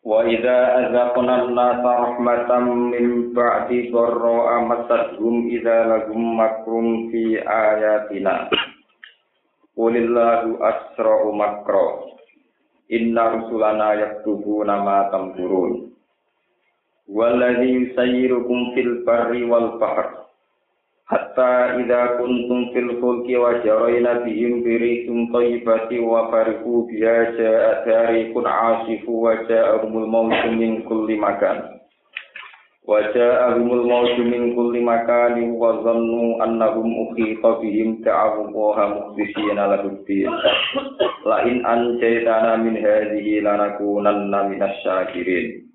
Wa idza azaqna an-nasa rahmatan min ba'di dharra amassahum idza lahum makrum fi ayatina. Qulillahu asra'u makra. Inna rusulana yaktubuna ma tamkurun. Walladhi yusayyirukum fil. Hatta idza kuntum fil fulki wa jarayna bihim birikum tayyibati wa farihu biha ja'a tarikun asifu wa ja'ahumul mawju min kulli makan. Wa ja'ahumul mawju min kulli makan wa dhannu annahum ukhita bihim ta'awu wa mukhlisina lahu din. La in anjaytana min hadhihi lanakunanna minasy syakirin.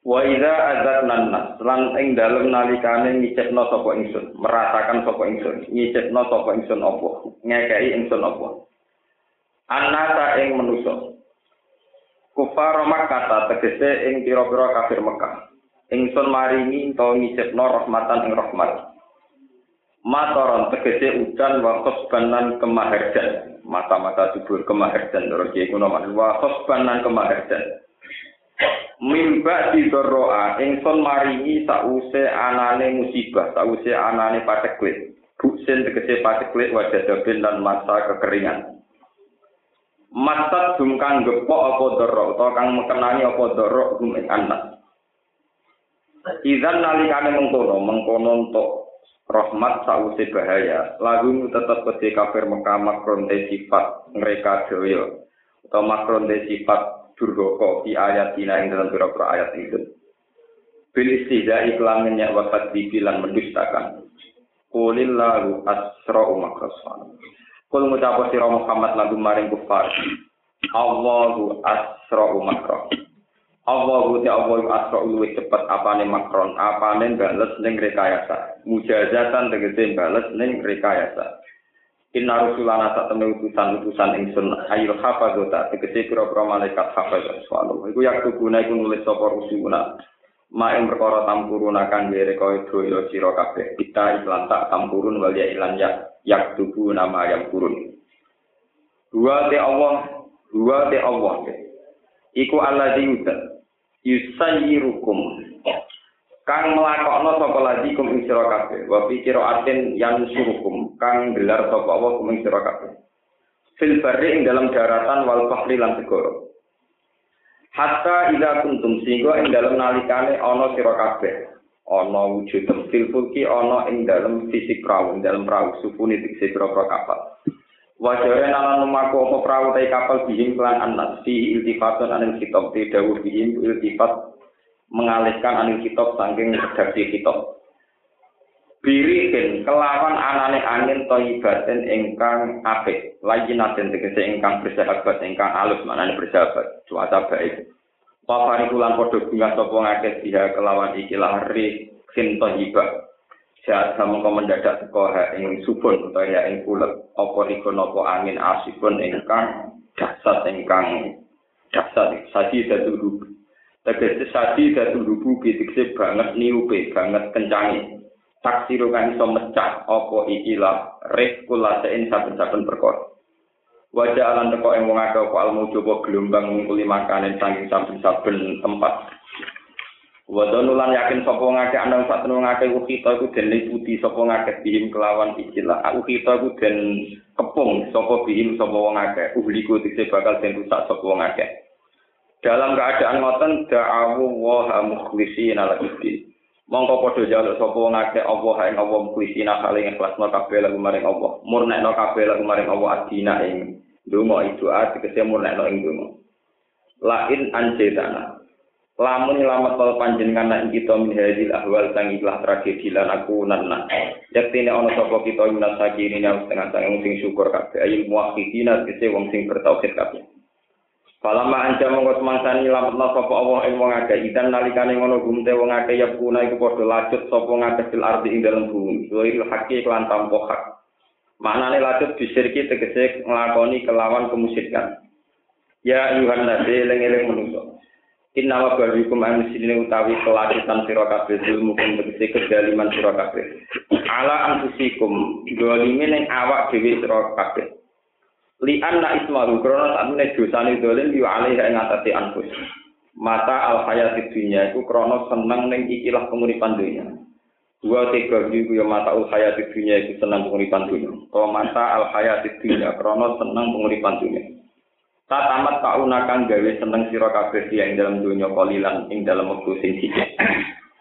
Wa idza azatna nas lan ing dalem nalikane ngicipno sapa ingsun, merasakan sapa ingsun, ngicipno sapa ingsun apa, ngekeki ingsun apa. Anata ing manusa. Kufar Makkah tegese ing pira-pira kafir Mekah. Ingsun maringi to ngicipno rahmatan ing rahmat. Matoron tegese udan wa khosbanan kemaharjan. Mata-mata subur kemaharjan. Terus kiye kuno wa khosbanan kemaharjan. Mimba di doroa ingsun maringi sause anane musibah sause anane pateklit buksin tegese pateklit wajah dabin dan masa kekeringan Masat dum kang gepok apa doro atau kang mekenani apa doro ing anak. Izan nalikane mengkono, mengkono untuk rahmat sause bahaya. Lagu tetap kete kafir Mekah makron sifat mereka doyo. Atau makron sifat durhaka di ayat dina ing dalam pira-pira ayat itu. Bil istihza iklan nyak wafat dibilang mendustakan. Qulillahu asra'u makrasan. Kul ngucap sira Muhammad lagu maring kufar. Allahu asra'u makra. Allahu ta Allahu asra'u luwih cepet apane makron, apane bales ning rekayasa. Mujazatan tegese bales ning rekayasa. Inna rusulana sak temne utusan-utusan ingsun ayil hafadzota tegese pira-pira malaikat hafadzah swalo. Iku yak tuguna iku nulis sapa rusuluna. Ma ing perkara tampuruna kang dere kaya sira kabeh. Kita iklan tak tampurun wal ya ilan ya yak tubu nama yang turun. Dua te Allah, dua te Allah. Iku diutus. Yusayyirukum kang melakokno sapa lagi kum ing sira kabeh? Wa fi qiraatin yang surukum kang gelar sapa Allah kum ing sira kabeh? Fil barri ing dalam daratan wal bahri lan segara. Hatta ida kuntum sehingga ing dalam nalikane ana sira kabeh. Ana wujud fil fulki ana ing dalam fisik perahu ing dalam perahu supuni dikse pira kapal. Wajare nalan lumaku apa perahu kapal bihim kelan anas. Fi iltifatun aning kitab di dawuh iltifat mengalihkan angin kitab saking redaksi kitab. Birikin kelawan anane angin toibaten ingkang apik, lagi naden tegese ingkang bersahabat, ingkang alus maknane bersahabat, cuaca baik. Papari kulan padha bunga sapa ngakeh dia kelawan ikilah ri kin toibah. Saat kamu kau mendadak teko ing subun utawa ya ing pulet, apa iku napa angin asipun ingkang dasar ingkang dasar saji dadu Tegese sadi datu rubu bitikse banget niupe, banget kencangi. Taksiru kan iso mecah apa ikilah rek kula sein saben-saben perkara. Wajah alam teko ing wong akeh almu coba gelombang ngungkuli makanan saking saben-saben tempat. Wadon ulan yakin sapa ngake ana sak tenung ngake ukita iku den liputi sapa ngake bihim kelawan ikilah. Ukita iku den kepung sapa bihim sapa wong akeh. Uhliku dikse bakal den rusak sapa wong akeh. Dalam keadaan ngoten da'awu wa mukhlishina lakuddin mongko padha jaluk sapa wong akeh Allah ing Allah mukhlishina kali ikhlasno kabeh lagu maring Allah. Murnekno kabeh lagu maring Allah adina ing donga itu ati kese murnekno ing donga. Lain anjetana lamun nyelamat kal panjenengan ing kita min hadil ahwal sang ikhlas tragedi lan aku nanna yaktine ana sapa kita minas sakirin yang setengah sang sing syukur kabeh. Ayil muwahhidina kese wong sing bertauhid kabeh Falama anja mongko semangsani lametna sapa Allah ing wong akeh idan nalikane ngono gumte wong akeh ya kuna iku padha lacut sapa ngakeh fil ardi ing dalem bumi. Wa hakki kelan tampa hak. Maknane lacut bisirki tegese nglakoni kelawan kemusyrikan. Ya ayuhan nasi eling-eling manusa. Inna wa barikum an muslimin utawi kelacitan sira kabeh ilmu kum tegese kedaliman sira kabeh. Ala anfusikum dolime ning awak dhewe sira kabeh. Li anna ismahu krana sakmene dosane dolen yu alih ing ngatasi anfus. Mata al hayati dunya iku krana seneng ning ikilah penguripan dunya dua tiga iku ya mata al hayati dunya iku seneng penguripan dunya to mata al hayati dunya krana seneng penguripan dunya ta tamat kauna kang gawe seneng sira kabeh ing dalam dunya kalilan ing dalam wektu sing sithik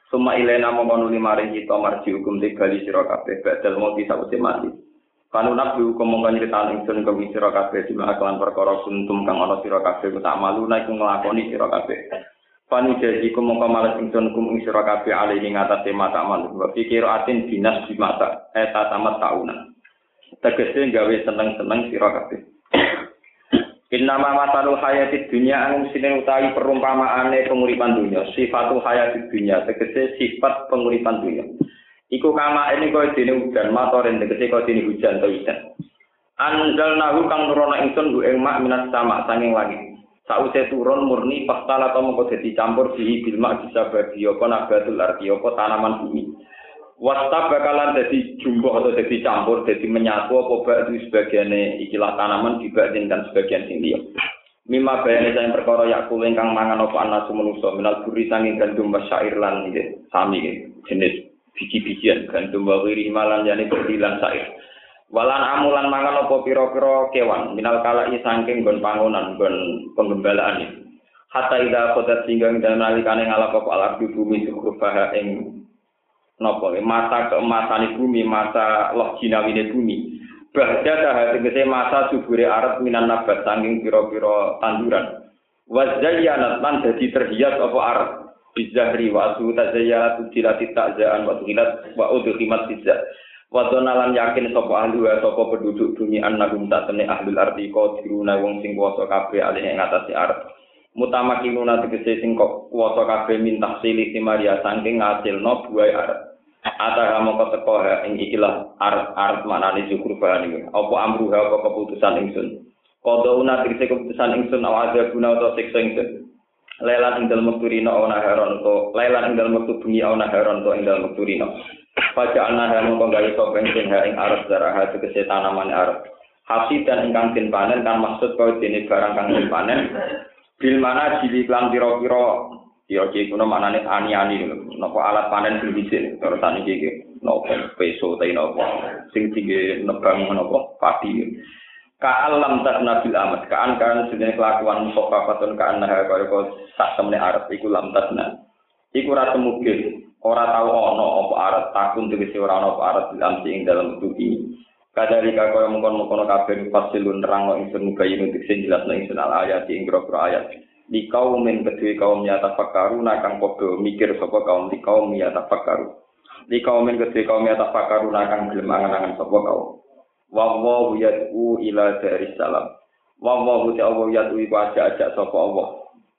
Suma ilena mongkon maring kita marji hukum tigali sira kabeh badal mau bisa mati. Kanu nabi hukum mongko nyritani ingsun kemi sira kabeh jumlah kelan perkara kuntum kang ana sira kabeh tak malu nek nglakoni sira kabeh. Panu jadi kum mongko males ingsun kum ing sira kabeh mata malu. Wa atin dinas di mata eta tamat tauna. Tegese gawe seneng-seneng sira kabeh. Innama matalul hayati dunya anu sine utawi perumpamaane penguripan dunya. Sifatul hayati dunya tegese sifat penguripan dunya. Iku kama ini kau dini hujan, matorin tegesi kau dini hujan atau hujan. Anjal nahu kang nurono ingsun bu ing mak minat sama sanging lagi. Sausé turun murni pastala atau mengko dadi campur bihi bil mak bisa bagi apa nabatul arti apa tanaman bumi. Wasta bakalan dadi jumbo atau dadi campur dadi menyatu apa bak itu sebagiane ikilah tanaman dibandingkan sebagian sing liya. Mima bayane sayang perkara yakul ingkang mangan apa anasu manusa minal buri sanging gandum wasyair lan sami jenis biji-bijian gandum wa wiri malan yani berdilan sair. Walan amulan mangan apa pira-pira kewan minal kalai saking gon pangonan gon penggembalaan ini. Hatta ida kota sehingga dan nalikane ngalap apa alat di bumi sukurubaha ing nopo masa keemasan bumi masa loh jinawine bumi. Bahja dah tegese masa subure arat minan nabat saking pira-pira tanduran. Wazayyanat lan dadi terhias apa arat bizahri wa asu tajaya tudilati takzaan wa tuhilat wa udhimat bizah wa donalan yakin sapa ahli wa sapa penduduk bumi annahum tatene ahlul arti qadiruna wong sing kuwasa kabeh alih ing ngatasi arep mutamakinuna tegese sing kuwasa kabeh mintah silih maria saking ngasilno buai arep Ataha mongko teko ing ikilah arep-arep manane syukur bahan iki. Apa amruha apa keputusan ingsun. Kodo una tegese keputusan ingsun awaja guna utawa siksa ingsun. Lailan ing dalem wektu rino ana heron to lailan ing dalem wektu bengi ana heron to ing dalem wektu rino. Paja ana heron mongko gawe sapa ing ha ing arep zaraha tegese tanaman arep. Hasil dan ingkang den panen kan maksud kau dene barang kang den panen. Bil mana jili klan pira-pira? Ya iki kuno manane ani-ani. Napa alat panen sing dhisik terus iki napa peso ta napa? Sing tinggi nebang napa? Padi ka alam tak nabil amat. Ka an kan sedene kelakuan sofa patun ka an kaya kaya sak temne arep iku lam tasna iku ora temugil ora tau ana apa arep takun tegese ora ana apa dalam ing dalam tuki kadari ka kaya mungkon-mungkon kabeh fasilun nerang ingsun muga yen tegese jelasno ingsun al ayat ing grogro ayat. Di kaum min kedue kaum nyata fakaru nakang podo mikir sapa kaum di kaum nyata fakaru di kaum min kedue kaum nyata fakaru nakang gelem angan-angan sapa kaum wa wa yad'u ila daris salam. Wa wa Allah yad'u iku ajak-ajak sapa Allah.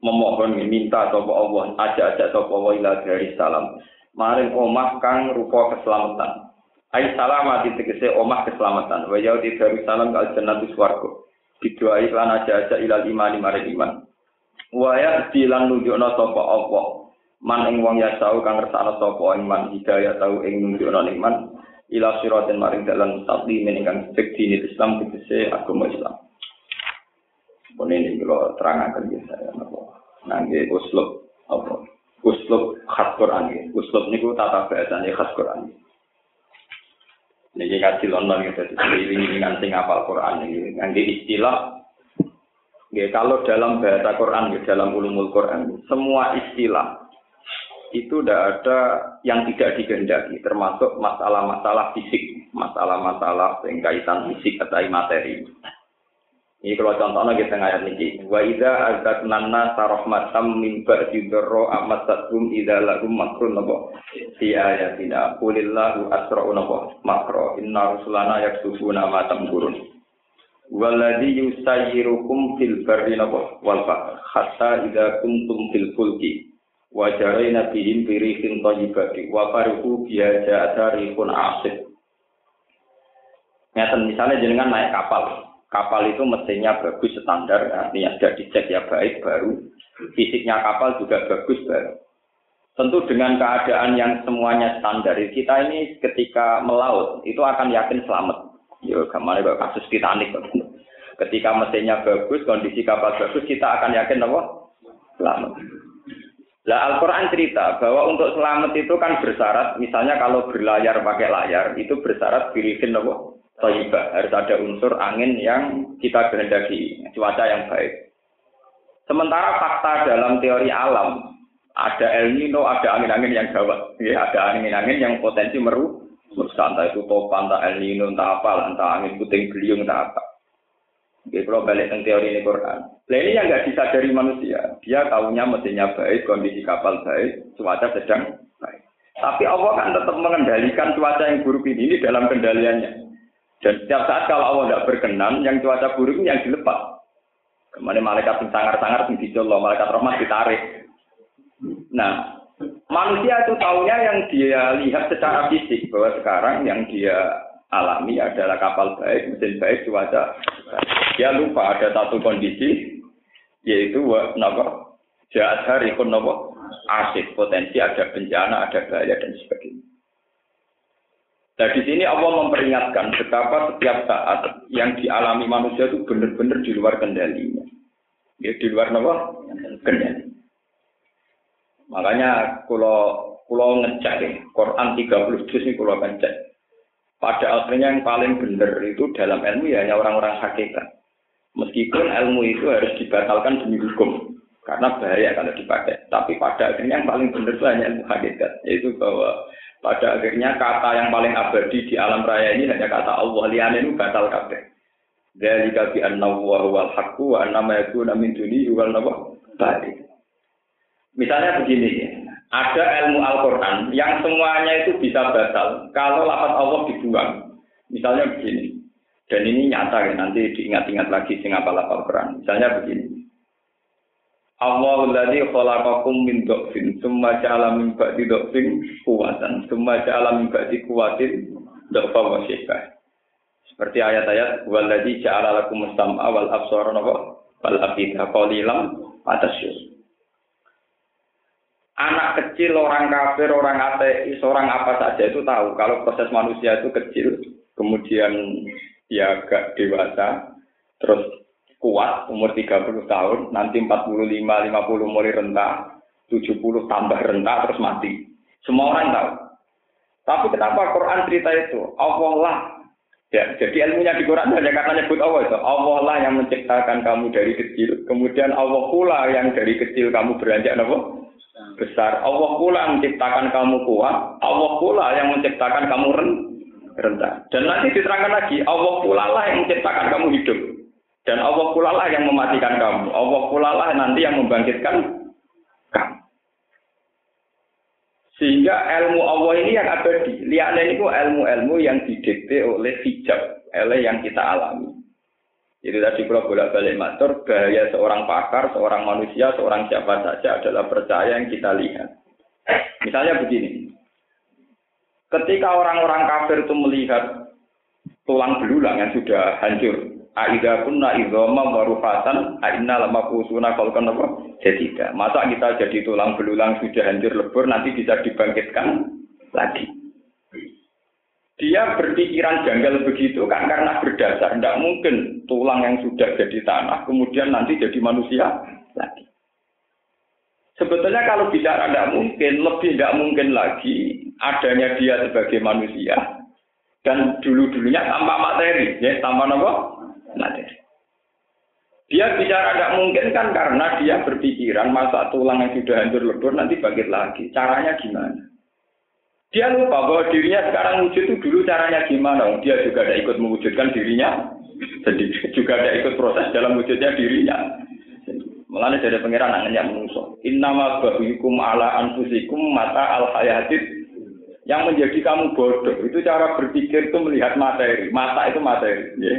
Memohon minta sapa Allah ajak-ajak sapa Allah ila daris salam. Maring omah kang rupa keselamatan. Ai salamat tegese omah keselamatan. Wa yad'u daris salam kal jannatu swarga. Didoai lan ajak-ajak ilal imani maring iman. Wa ya'ti lan nunjukna sapa Allah. Man ing wong ya kang ngersakno sapa iman. Hidayah tau ing nunjukna iman ila siratin maring dalan mustaqim ingkang cek dini Islam tegese agama Islam. Pun ini kalau terangkan ya saya napa. Nangge uslub apa? Uslub khas Quran ya. Uslub niku tata bahasane khas Quran. Niki kasih London ya dadi ini sing Quran ini. Nangge istilah Ya, kalau dalam bahasa Quran, ya, dalam ulumul Quran, semua istilah itu tidak ada yang tidak dikehendaki, termasuk masalah-masalah fisik, masalah-masalah yang kaitan fisik atau materi. Ini kalau contohnya kita ngayat ini, wa idza azatnanna sarahmatam min ba'di dharra amasatum idza lahum makrun nabo fi ayatina. Qulillahu asra'u nabo makro. Inna rusulana yaksufuna ma tamkurun Waladhi yusayyirukum fil barri wal bahr. Hatta idza kuntum fil fulki wa jarayna bihim bi rihin thayyibati wa farihu biha ja'atarihun asif. Ngeten misalnya jenengan naik kapal, kapal itu mesinnya bagus standar, artinya sudah dicek ya baik baru, fisiknya kapal juga bagus baru. Tentu dengan keadaan yang semuanya standar, kita ini ketika melaut itu akan yakin selamat. Yo, kemarin kasus Titanic. Ketika mesinnya bagus, kondisi kapal bagus, kita akan yakin apa? Selamat. Nah, Al-Quran cerita bahwa untuk selamat itu kan bersyarat, misalnya kalau berlayar pakai layar, itu bersyarat birifin apa? Toibah. Harus ada unsur angin yang kita kehendaki, cuaca yang baik. Sementara fakta dalam teori alam, ada El Nino, ada angin-angin yang gawat. Ya, ada angin-angin yang potensi meru, merusak itu topan, entah El Nino, entah apa, entah angin puting beliung, entah apa. Oke, kalau balik ke teori ini Quran. Nah ini yang nggak disadari manusia. Dia tahunya mesinnya baik, kondisi kapal baik, cuaca sedang baik. Tapi Allah kan tetap mengendalikan cuaca yang buruk ini, ini dalam kendaliannya. Dan setiap saat kalau Allah tidak berkenan, yang cuaca buruk ini yang dilepas. Kemarin malaikat yang sangar-sangar dicolok, malaikat rahmat ditarik. Nah, manusia itu tahunya yang dia lihat secara fisik bahwa sekarang yang dia alami adalah kapal baik, mesin baik, cuaca. Dia lupa ada satu kondisi yaitu napa jahat hari pun napa asik potensi ada bencana, ada bahaya dan sebagainya. Nah di sini Allah memperingatkan betapa setiap saat yang dialami manusia itu benar-benar di luar kendalinya. Ya, di luar apa? Kendali. Makanya kalau kalau ngecek ya, Quran 30 juz ini kalau ngecek. Pada akhirnya yang paling benar itu dalam ilmu ya hanya orang-orang hakikat. Meskipun ilmu itu harus dibatalkan demi hukum karena bahaya kalau dipakai. Tapi pada akhirnya yang paling benar itu hanya ilmu hakikat, yaitu bahwa pada akhirnya kata yang paling abadi di alam raya ini hanya kata Allah liane itu batal kabeh. Dari bi anna wa wal haqqu wa anna ma yakuna min duni wal balik. Misalnya begini, ada ilmu Al-Qur'an yang semuanya itu bisa batal kalau lafaz Allah dibuang. Misalnya begini. Dan ini nyata ya, nanti diingat-ingat lagi sing apa Al-Qur'an. Misalnya begini. Allah alladzi khalaqakum min dhafin tsumma ja'ala min ba'di dhafin quwwatan tsumma ja'ala min ba'di quwwatin dhafa wa Seperti ayat-ayat walladzi ja'ala lakum as-sam'a wal absara wal afida qalilan atasyur. Anak kecil, orang kafir, orang ateis, orang apa saja itu tahu kalau proses manusia itu kecil, kemudian dia agak dewasa, terus kuat umur 30 tahun, nanti 45, 50 mulai rentah, 70 tambah rentah terus mati. Semua orang tahu. Tapi kenapa Quran cerita itu? Allah lah. Ya, jadi ilmunya di Quran hanya kata nyebut Allah itu. Allah lah yang menciptakan kamu dari kecil. Kemudian Allah pula yang dari kecil kamu beranjak nopo besar. Allah pula yang menciptakan kamu kuat. Allah pula yang menciptakan kamu rendah. Dan nanti diterangkan lagi, Allah pula lah yang menciptakan kamu hidup. Dan Allah pula lah yang mematikan kamu. Allah pula lah nanti yang membangkitkan kamu. Sehingga ilmu Allah ini yang abadi. Lihatnya ini ilmu-ilmu yang didikte oleh hijab, oleh yang kita alami. Itu tadi kalau bolak balik matur, bahaya seorang pakar, seorang manusia, seorang siapa saja adalah percaya yang kita lihat. Misalnya begini, ketika orang-orang kafir itu melihat tulang belulang yang sudah hancur, Aida kunna idhoma warufatan aina lama kusuna kalkan apa? Jadi tidak. Masa kita jadi tulang belulang sudah hancur lebur nanti bisa dibangkitkan lagi. Dia berpikiran janggal begitu kan karena berdasar. Tidak mungkin tulang yang sudah jadi tanah kemudian nanti jadi manusia lagi. Sebetulnya kalau bicara tidak mungkin, lebih tidak mungkin lagi adanya dia sebagai manusia dan dulu-dulunya tanpa materi, ya tanpa apa? materi. Dia bicara tidak mungkin kan karena dia berpikiran masa tulang yang sudah hancur lebur nanti bangkit lagi. Caranya gimana? Dia lupa bahwa dirinya sekarang wujud itu dulu caranya gimana. Dia juga tidak ikut mewujudkan dirinya sendiri. Juga tidak ikut proses dalam wujudnya dirinya. Mengenai dari pengiran yang menusuk. Innama bahukum ala anfusikum mata al hayatid yang menjadi kamu bodoh itu cara berpikir itu melihat materi mata itu materi ya.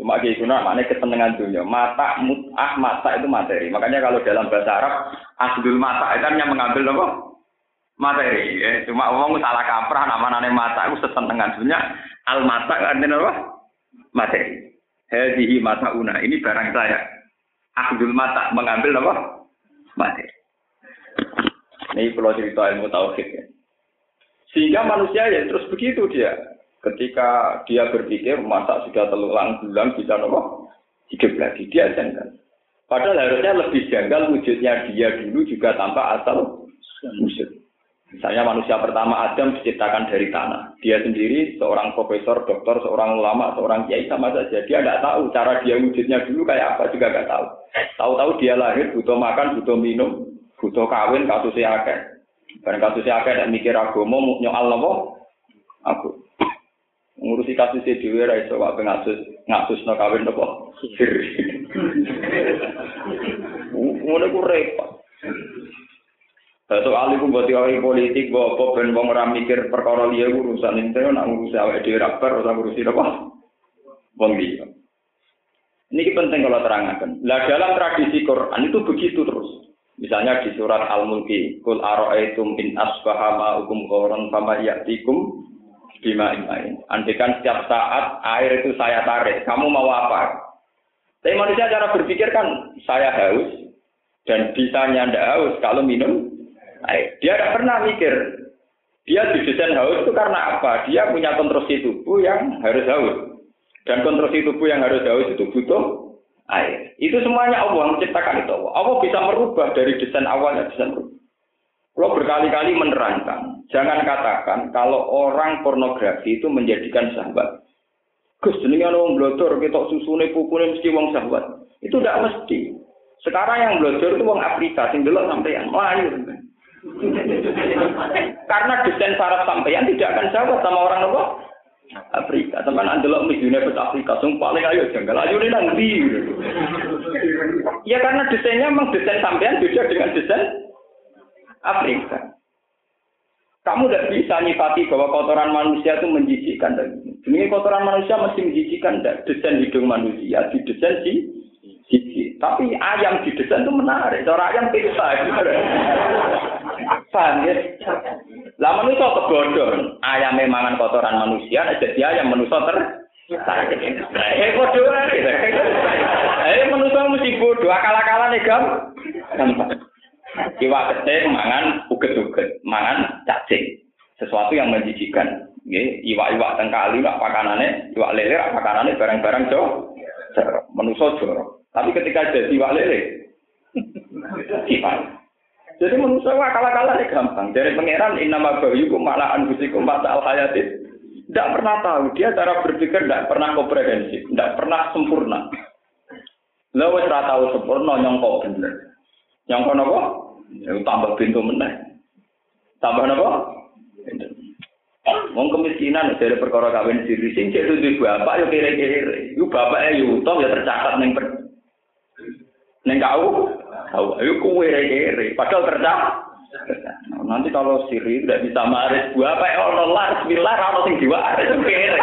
Cuma gitu nah, maknanya kesenangan dunia. Mata mut'ah mata itu materi. Makanya kalau dalam bahasa Arab asdul mata itu hanya mengambil apa? Materi. Ya. Cuma ngomong salah kaprah nama-nama mata itu sesenengan dunia. Al mata artinya apa? Materi. Hadihi mata una. Ini barang saya. Asdul mata mengambil apa? Materi. Ini kalau cerita ilmu tauhid ya. Sehingga manusia ya terus begitu dia. Ketika dia berpikir masa sudah telulang bulan bisa nopo hidup lagi dia janggal. Padahal harusnya lebih janggal wujudnya dia dulu juga tanpa asal wujud. Misalnya manusia pertama Adam diciptakan dari tanah. Dia sendiri seorang profesor, dokter, seorang ulama, seorang kiai sama saja. Dia tidak tahu cara dia wujudnya dulu kayak apa juga nggak tahu. Tahu-tahu dia lahir butuh makan, butuh minum, butuh kawin, kasusnya akeh. Barang kasusnya akeh dan mikir agama, nyoal apa? Aku ngurusi kasus e dhewe ra iso wae ngasus ngasusno kawin nopo ngono ku repot Satu kali pun buat politik, buat apa ben wong ora mikir perkara liya urusan itu, nak ngurusi awake dhewe rapper, ora ngurusi apa? Wong liya. Ini penting kalau terangkan. Lah dalam tradisi Quran itu begitu terus. Misalnya di surat Al-Mulki, Kul aro'aitum in asbaha ma'ukum qoron fama ya'tikum bima imain. Andikan setiap saat air itu saya tarik, kamu mau apa? Tapi manusia cara berpikir kan saya haus dan bisanya ndak haus kalau minum. Dia tidak pernah mikir dia didesain haus itu karena apa? Dia punya konstruksi tubuh yang harus haus. Dan konstruksi tubuh yang harus haus itu butuh air. Itu semuanya Allah menciptakan itu. Allah bisa merubah dari desain awalnya bisa merubah. Kalau berkali-kali menerangkan, jangan katakan kalau orang pornografi itu menjadikan sahabat. Gus, jenenge wong blodor ketok susune pupune mesti wong sahabat. Itu tidak mesti. Sekarang yang blodor itu wong Afrika sing delok sampeyan Melayu. Karena desain saraf sampeyan tidak akan sahabat sama orang apa? Afrika. Sampeyan andelok midune pet Afrika, sing paling ayo janggal ayo ini nang Ya karena desainnya memang desain sampeyan beda dengan desain Afrika. Kamu tidak bisa nyifati bahwa kotoran manusia itu menjijikkan. Demi kotoran manusia mesti menjijikkan. Desain hidung manusia, di desain sisi. Tapi ayam di desain itu menarik. Cara ayam pizza. Paham ya? Lah manusia kebodohan. Ayam memang kotoran manusia, jadi ayam manusia ter Eh bodoh Eh manusia mesti bodoh. Akal-akalan ya gampang. Iwak gede mangan uget-uget, mangan cacing. Sesuatu yang menjijikan. Iwak-iwak tengkali, iwak pakanane, iwak lele, iwak pakanane barang-barang jo. Menuso joro. Tapi ketika jadi iwak lele, sifat. Jadi manusia akal-akalan gampang. Dari pangeran inama bayyukum malah anfusikum mata al. Tidak pernah tahu. Dia cara berpikir tidak pernah komprehensif. Tidak pernah sempurna. Lalu tidak tahu sempurna nyongkok bener. Nyongkok apa? Ya, tambah pintu meneh. Tambah apa? Wong kemiskinan dari perkara kawin siri sing cek di bapak yo kere-kere. Yo bapak yo utang ya tercatat ning ning kau. Kau ayo kowe kere. Padahal. Nah, nanti kalau siri tidak bisa maris bapak ono lah bismillah ora sing diwaris kere.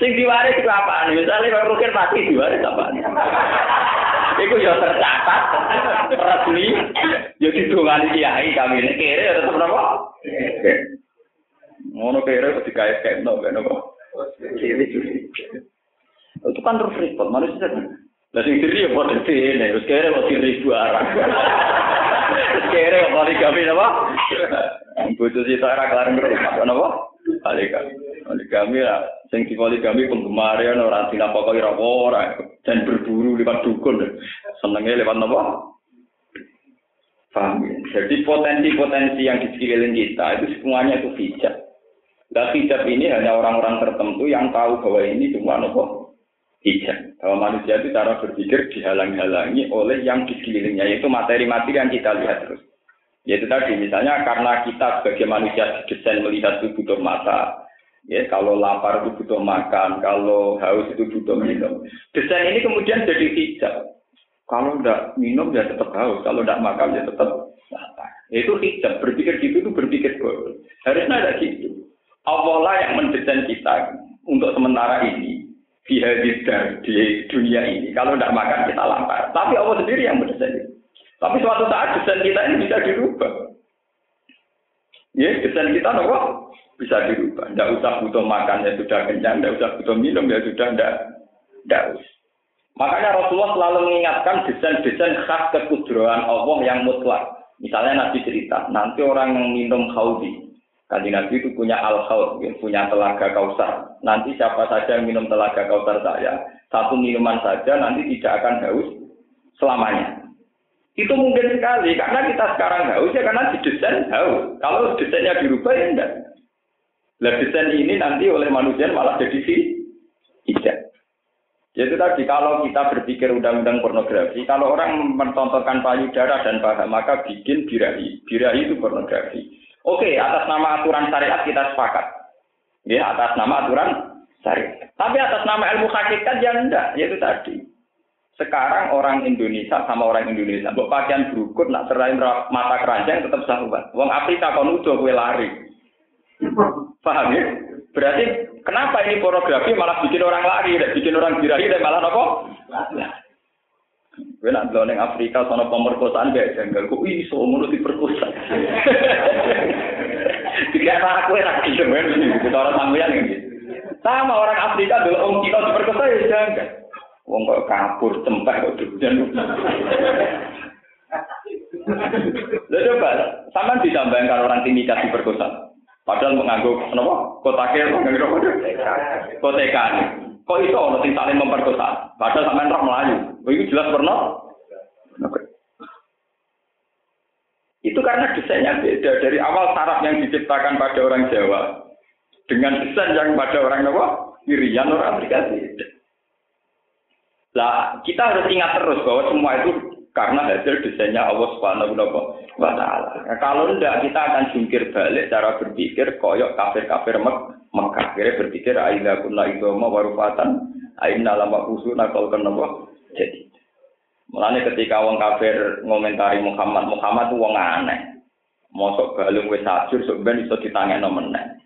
sing diwaris itu apa? Misalnya kalau mungkin pasti diwaris apa? Iku ya tercatat resmi ya didongani kiai kami ini kere ya tetep napa? Ngono kere kok digawe kayak no ben apa? Itu kan terus repot manusia. Lah sing diri ya padha dene, terus kere kok diri barang. Kere kok poligami napa? Bojo sita ora kelar ngerti napa? Poligami. Poligami lah sing di poligami penggemar ya ora dinapakoi ora ora dan berburu lewat dukun. Senengnya lewat apa? Paham ya? Jadi potensi-potensi yang di kita itu semuanya itu hijab. Dan hijab ini hanya orang-orang tertentu yang tahu bahwa ini cuma nopo hijab. Bahwa manusia itu cara berpikir dihalang-halangi oleh yang di sekelilingnya, yaitu materi-materi yang kita lihat terus. Yaitu tadi, misalnya karena kita sebagai manusia didesain melihat itu butuh mata, Ya, kalau lapar itu butuh makan, kalau haus itu butuh minum. Desain ini kemudian jadi hijab. Kalau tidak minum ya tetap haus, kalau tidak makan ya tetap lapar. Itu hijab, berpikir gitu itu berpikir bodoh. Harusnya ada gitu. Allah lah yang mendesain kita untuk sementara ini. Fihadidar di dunia ini. Kalau tidak makan kita lapar. Tapi Allah sendiri yang mendesain. Tapi suatu saat desain kita ini bisa dirubah. Ya, desain kita nopo bisa dirubah. Tidak usah butuh makan ya sudah kenyang, tidak usah butuh minum ya sudah tidak tidak usah. Makanya Rasulullah selalu mengingatkan desain-desain khas kekudrahan Allah yang mutlak. Misalnya Nabi cerita, nanti orang yang minum haudi, Kanji Nabi itu punya al haud punya telaga kausar. Nanti siapa saja yang minum telaga kausar saya, satu minuman saja nanti tidak akan haus selamanya. Itu mungkin sekali, karena kita sekarang haus ya karena didesain haus. Kalau desainnya dirubah ya enggak. Lah desain ini nanti oleh manusia malah jadi si tidak. Jadi tadi kalau kita berpikir undang-undang pornografi, kalau orang mentontonkan payudara dan paha, maka bikin birahi. Birahi itu pornografi. Oke, atas nama aturan syariat kita sepakat. Ya, atas nama aturan syariat. Tapi atas nama ilmu hakikat ya enggak, yaitu tadi. Sekarang orang Indonesia sama orang Indonesia, buat pakaian berukut, nak serahin mata keranjang tetap sahabat. Wong Afrika kon udah gue lari. Paham ya? Berarti kenapa ini pornografi malah bikin orang lari, dan bikin orang birahi dan malah apa? Gue nak bilang Afrika sono pemerkosaan gak janggal, kok iso ngono orang sampeyan gitu. Sama orang Afrika dulu orang kita diperkosa ya janggal. Wong kok kabur cempek kok dan Lalu coba, sama ditambahkan orang timika diperkosa. Padahal mengangguk kenapa? Kotake apa? Kotekan. Kok itu orang sing saling memperkosa? Padahal sampean roh melayu. Itu jelas pernah. Itu karena desainnya beda dari awal saraf yang diciptakan pada orang Jawa dengan desain yang pada orang Jawa Irian orang Afrika Lah kita harus ingat terus bahwa semua itu karena hasil desainnya Allah Subhanahu wa taala. Nah, kalau tidak kita akan jungkir balik cara berpikir koyok kafir-kafir Mek Mekah. Kira berpikir aina kunna idoma warufatan aina lama usuna kal kenapa jadi. Mulane ketika wong kafir ngomentari Muhammad, Muhammad itu wong aneh. Mosok galung wis sajur sok ben iso ditangekno meneh.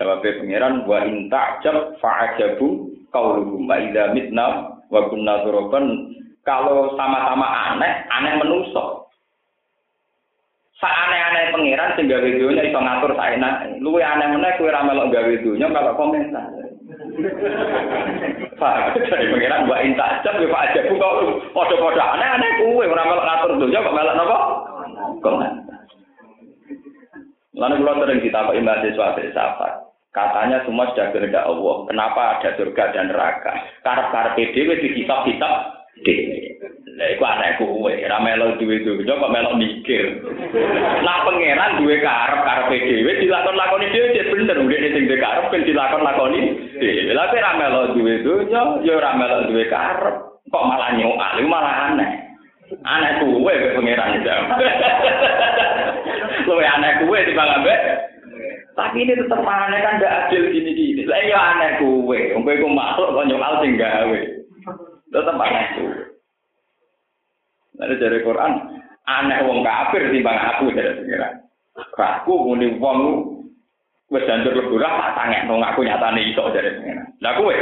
Jawabnya pangeran wa in ta'jab fa'ajabu qauluhum wa idza mitna wa kunna turaban kalau sama-sama aneh, aneh menusuk. Saaneh-aneh pangeran sing gawe dunya iso ngatur saenak. Luwe aneh meneh kowe ra melok gawe dunya kalau komentar. Pak, dari pangeran mbak inta ajab ya Pak ajab kok padha-padha aneh-aneh kowe ora melok ngatur dunya kok melok napa? Komentar. Lalu kalau sering ditakuti mahasiswa filsafat, katanya semua sudah kehendak Allah. Kenapa ada surga dan neraka? Karena PDW di kitab-kitab Lah iku anak kowe, ora melo duwe duwe, kok melo mikir. Lah pangeran duwe karep karepe dhewe dilakon lakoni dhewe cek bener ngene sing duwe karep ben dilakon lakoni dhewe. Lah ora melo duwe dunya, ya ora melo duwe karep. Kok malah nyok malah aneh. Aneh kok pangeran jam. Kowe aneh kowe timbang ambek tapi ini tetap aneh kan ndak adil gini-gini. Lah ya aneh kowe, wong kowe makhluk kok nyok sing gawe. Tetap aneh kowe. Lalu dari Quran, aneh wong kafir timbang aku dari pengiran. Aku muni wong wis janjur leburah tak tangek nang aku nyatane iso dari pengiran. Lah kowe.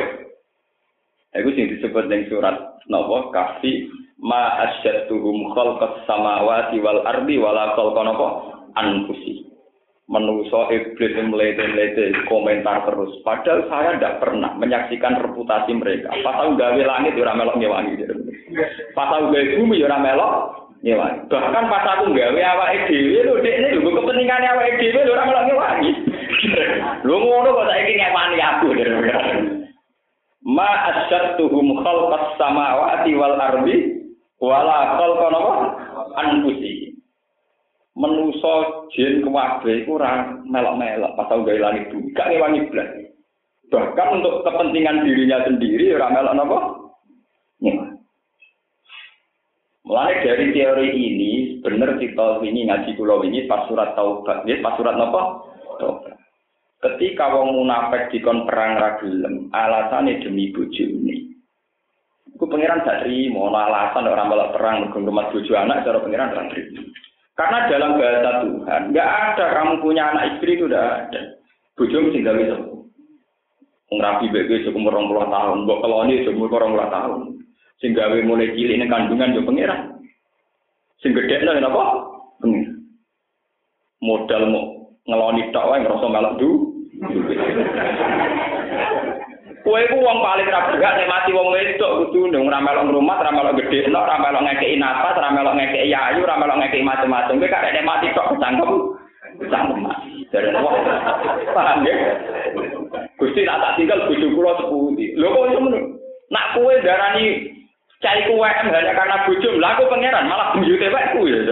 Iku sing disebut ning surat napa kafi ma asyatuhum khalqas samawati wal ardi wala khalqa napa anfusi. Menuso iblis melete-melete komentar terus. Padahal saya tidak pernah menyaksikan reputasi mereka. Pas tahu gawe langit, ya melok ngewangi. Pas tahu gawe bumi, ya melok ngewangi. Bahkan pas aku gawe awak dhewe lho, dek ini lho, kepentingan awak dhewe lho, melok ngewangi. Lho ngono kok saiki ngewani aku. Ma asyattuhum khalqas samawati wal ardi wala khalqa napa anfusi menuso jin kuwabe iku ora melok-melok pas tau gawe langit bumi gak ngewangi blas bahkan untuk kepentingan dirinya sendiri ora melok napa Mulai dari teori ini, benar kita ini ngaji kulo ini pas surat taubat, ya, pas surat napa? Taubat. Ketika wong munafik dikon perang ragilem, alasannya demi bojo ini. Iku pangeran gak terima, alasan orang malah perang mergo bojo anak, cara pangeran gak terima. Karena dalam bahasa Tuhan, nggak ada kamu punya anak istri itu udah ada. Bujum itu. Wong rapi bebe umur 20 tahun, mbok keloni umur 20 tahun. Sing gawe mulai cilik ning kandungan yo pangeran. Sing nang apa? Pangeran. Modal mau ngeloni tok wae ngrasa melok du. Kowe ku wong paling ra berhak mati wong wedok kudu ndung ora melok ngrumat, ora melok gedhe, ora melok ngekeki nafas, ora melok ngekeki ayu, ora melok ngekeki macam-macam. Kowe kak nek mati tok kecangkem. Kecangkem mati. Dari Allah. Paham ya? Gusti nak tak tinggal bojo kula sepundi. Lho kok iso ngono? Nak kowe darani cari kue hanya karena bojo, lah aku pangeran malah buyute wekku ya.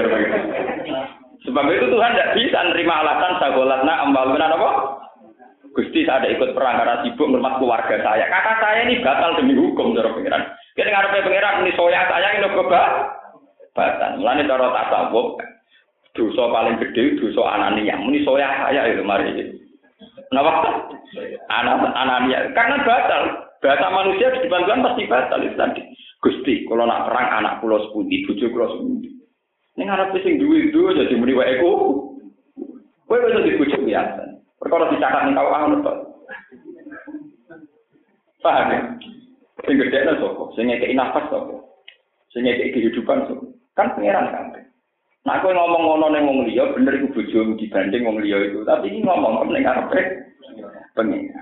Sebab itu Tuhan tidak bisa nerima alasan sagolatna ambaluna apa? Gusti saya ada ikut perang karena sibuk ngurmat keluarga saya. Kakak saya ini batal demi hukum cara pangeran. Kita ngarepe pangeran ini soya saya ini coba batal. Mulane cara tasawuf dosa paling gede dosa anania. Ini soya saya itu mari. Kenapa? Anak anania karena batal. Bahasa manusia di depan Tuhan pasti batal itu tadi. Gusti, kalau nak perang anak pulau sepundi, bujuk pulau sepundi. Ini ngarep sing duwe itu jadi muni wae ku. Kowe dibujuk biasa. Perkara dicatat ning kau anut to. Paham ya? Sing gede nang sapa? Sing ngekeki nafas sapa? Sing ngekeki kehidupan sapa? Kan pangeran kan. Nah, aku ngomong ngono ning wong liya bener iku bojomu dibanding wong liya itu. Tapi ini ngomong ning ngarepe pengen.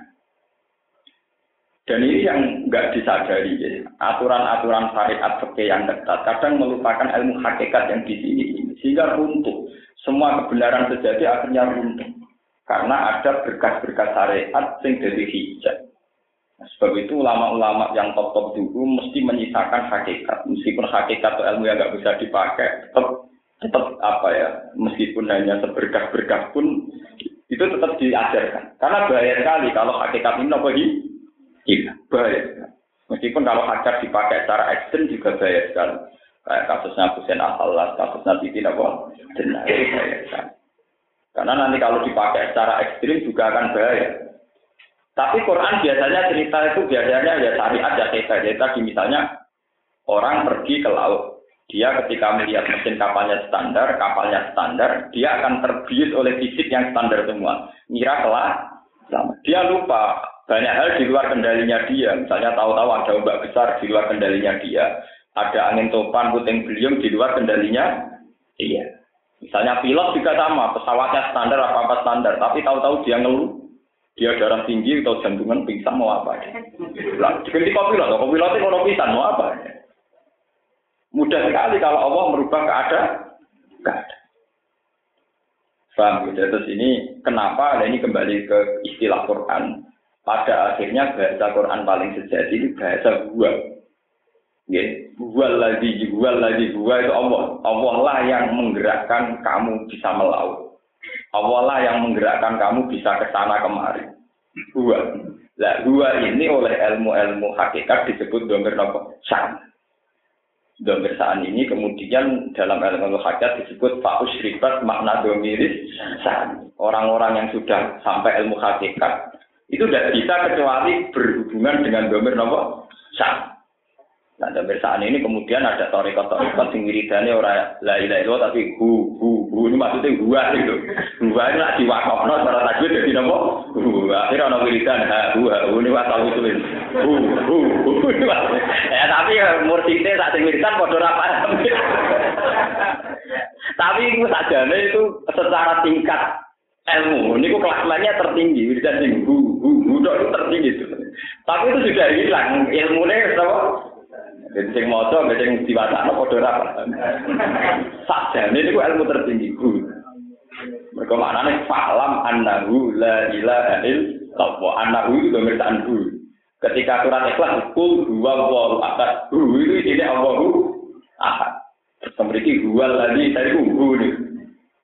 Dan ini yang nggak disadari, ya. aturan-aturan syariat fikih yang ketat kadang melupakan ilmu hakikat yang di sini, sehingga runtuh. Semua kebenaran sejati akhirnya runtuh karena ada berkas-berkas syariat yang jadi hijab. Nah, sebab itu ulama-ulama yang top-top dulu mesti menyisakan hakikat, meskipun hakikat atau ilmu yang nggak bisa dipakai, tetap tetap apa ya, meskipun hanya seberkas-berkas pun itu tetap diajarkan. Karena bahaya sekali kalau hakikat ini apa Iya, bahaya. Meskipun kalau hajar dipakai secara ekstrim juga bahaya sekali. Kayak kasusnya Hussein Al-Halas, kasusnya Titi Nawa, dan bahaya sekali. Karena nanti kalau dipakai secara ekstrim juga akan bahaya. Tapi Quran biasanya cerita itu biasanya ya syariat ya kita. Jadi tadi misalnya orang pergi ke laut. Dia ketika melihat mesin kapalnya standar, kapalnya standar, dia akan terbius oleh fisik yang standar semua. Ngira kelah, dia lupa banyak hal di luar kendalinya dia. Misalnya tahu-tahu ada ombak besar di luar kendalinya dia. Ada angin topan, puting beliung di luar kendalinya dia. Misalnya pilot juga sama, pesawatnya standar apa-apa standar, tapi tahu-tahu dia ngeluh. Dia darah tinggi atau jantungan pingsan mau apa? Lah, diganti pilot, kok pilotnya kalau pingsan mau apa? Mudah sekali kalau Allah merubah keadaan. Keadaan. Paham gitu? Terus ini kenapa ini kembali ke istilah Quran pada akhirnya bahasa Quran paling sejati itu bahasa gua. Ya, gua lagi, gua lagi, gua itu Allah. Allah lah yang menggerakkan kamu bisa melaut. Allah lah yang menggerakkan kamu bisa ke sana kemari. Gua. Lah, gua ini oleh ilmu-ilmu hakikat disebut domir nopo san. Domir san ini kemudian dalam ilmu hakikat disebut faus ribat makna domiris san. Orang-orang yang sudah sampai ilmu hakikat itu tidak bisa kecuali berhubungan dengan domir nopo sah. Nah, domir sah ini kemudian ada torikot torikot sing wiridane ora la ilaha illallah tapi hu hu hu ini maksudnya gua itu. Gua ini lagi wakofno cara tajwid jadi nopo. Hu akhirnya ono wiridan ha hu ha hu ini wasal itu. Hu hu hu. Ya tapi murtite tak sing wiridan padha ora paham. Tapi itu sajane itu secara tingkat ilmu. Ini kok kelas-kelasnya tertinggi, wiridan sing hu hu hu itu tertinggi. Tapi itu sudah hilang ilmunya apa? Jadi sing maca mbek sing diwacana padha ora paham. Sakjane niku ilmu tertinggi. Mereka maknanya falam annahu la ilaha illallah. Annahu itu pemeriksaan hu. Ketika surat ikhlas, kul huwa wallahu ahad. Hu itu ini Allahu ahad. Terus memiliki huwa lagi, tadi hu hu nih.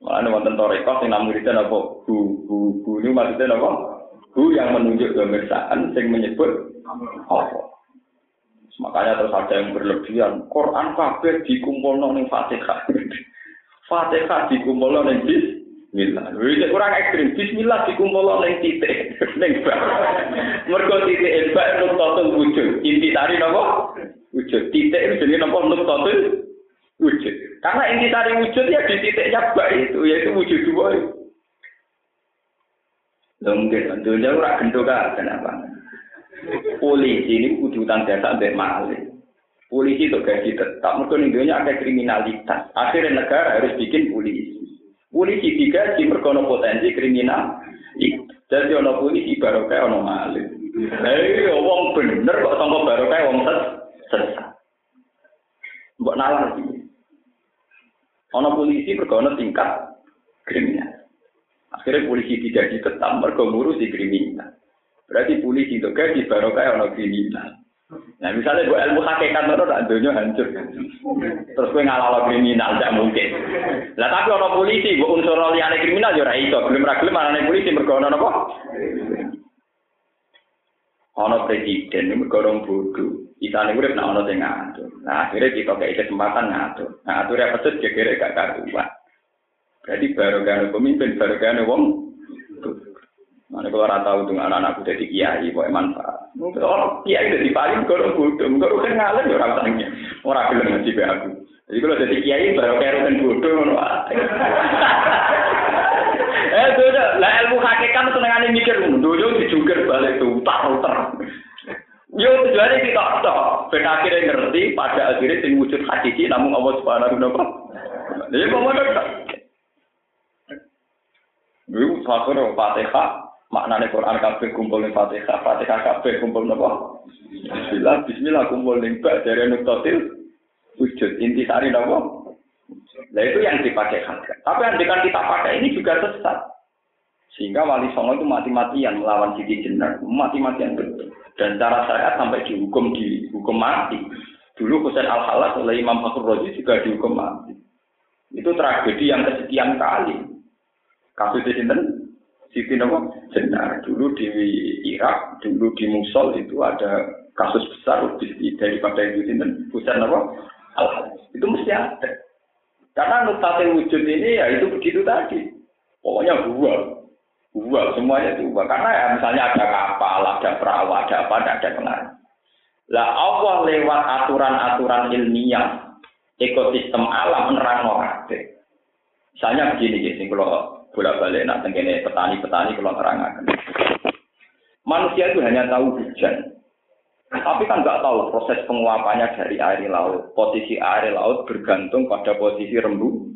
Mana wonten torekot yang namun itu apa? Hu hu hu ini maksudnya apa? Hu yang menunjuk pemeriksaan, yang menyebut apa? Makanya terus ada yang berlebihan. Quran kabeh dikumpul ning Fatihah. Fatihah dikumpul ning Bismillah. Wis kurang ekstrim. Bismillah dikumpul ning titik ning bak. Mergo titik bak nuktatul wujud. Inti tari napa? Wujud. Titik itu jenenge napa nuktatul wujud. Karena inti tari wujud ya di titiknya bak itu, yaitu wujud dua. Lho mungkin, tentunya ora gendho kan, kenapa? Polisi ini utang jasa mbek maling. Polisi itu gaji tetap, mereka ada kriminalitas. Akhirnya negara harus bikin polisi. Polisi digaji mereka potensi kriminal. Jadi ono polisi baru kayak ono maling. Eh, wong bener kok sangka baru kayak wong ses sesat. Mbok nalar iki. Ono polisi mereka ono tingkat kriminal. Akhirnya polisi digaji tetap mereka ngurusi kriminal. Berarti polisi itu gaji baru kayak ono kriminal. Nah misalnya gue ilmu hakikat itu tak dunia hancur. Terus gue ngalah kriminal tidak mungkin. Lah tapi orang polisi gue unsur liane kriminal ya itu. Belum ragil mana nih polisi berkonon apa? Ono presiden ini berkorong bodoh. Isane urip nak ono sing ngatur. Nah akhirnya kita kayak kesempatan ngatur. Nah aturnya pedes kira gak karuan. Berarti baru pemimpin, baru wong. Mana kalau orang tahu dengan anak-anakku jadi kiai, boleh manfaat. Mungkin orang kiai jadi paling kalau bodoh, kalau kan ngalir ya orang tanya, orang bilang ngaji be aku. Jadi kalau jadi kiai baru kayak kan bodoh, Eh, tuh, lah ilmu hakikat senengane mikir, dojo dijungkir balik tuh, utar-utar. Yo tujuannya kita tok, ben akhirnya ngerti, pada akhirnya sing wujud hakiki namun Allah Subhanahu wa taala. Jadi mau tok. Dulu satu Fatihah, maknanya Quran kabeh kumpul ning Fatihah, Fatihah kabeh kumpul napa? Bismillah, bismillah kumpul ning bak dari nuktatil wujud inti sari napa? Nah itu yang dipakai harga. Tapi yang dengan kita pakai ini juga sesat. Sehingga wali songo itu mati-matian melawan Siti Jenar, mati-matian betul. Dan cara syariat sampai dihukum dihukum mati. Dulu Husain al halas oleh Imam Fakhur Rozi juga dihukum mati. Itu tragedi yang kesekian kali. Kasus di sini Siti Nopo Jenar dulu di Irak, dulu di Musul itu ada kasus besar daripada itu sinten Husain Nopo al halas Itu mesti ada. Karena nuktate wujud ini ya itu begitu tadi. Pokoknya dua. Dua, semuanya dua. Karena ya misalnya ada kapal, ada perahu, ada apa, ada pengaruh. Lah Allah lewat aturan-aturan ilmiah, ekosistem alam menerang kabeh. Misalnya begini, sing kalau bolak-balik nak tengene petani-petani kalau terangkan. Manusia itu hanya tahu hujan, tapi kan nggak tahu proses penguapannya dari air laut. Posisi air laut bergantung pada posisi rembu.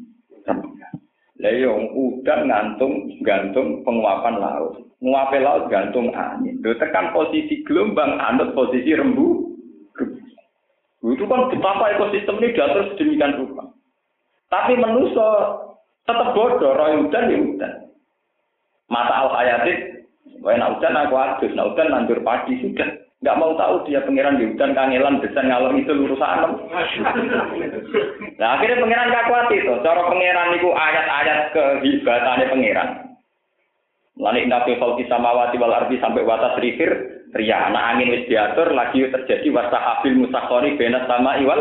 Leong iya, udah ngantung gantung penguapan laut. Nguape laut gantung angin. Tekan posisi gelombang anut posisi rembu. Itu kan betapa ekosistem ini diatur sedemikian rupa. Tapi manusia tetap bodoh, roy udan ya udan. Masa al hayatit, Wah, nak udan aku adus, nak udan nandur padi sudah. Nggak mau tahu dia pangeran di hutan kangelan desain ngalor itu urusan Nah akhirnya pangeran gak kuat itu. Cara pangeran itu ayat-ayat kehebatannya pangeran. Lalu nabi falki samawati wal ardi sampai watas rifir ria. Nah angin wis diatur lagi terjadi wasta habil musakori benas sama iwal.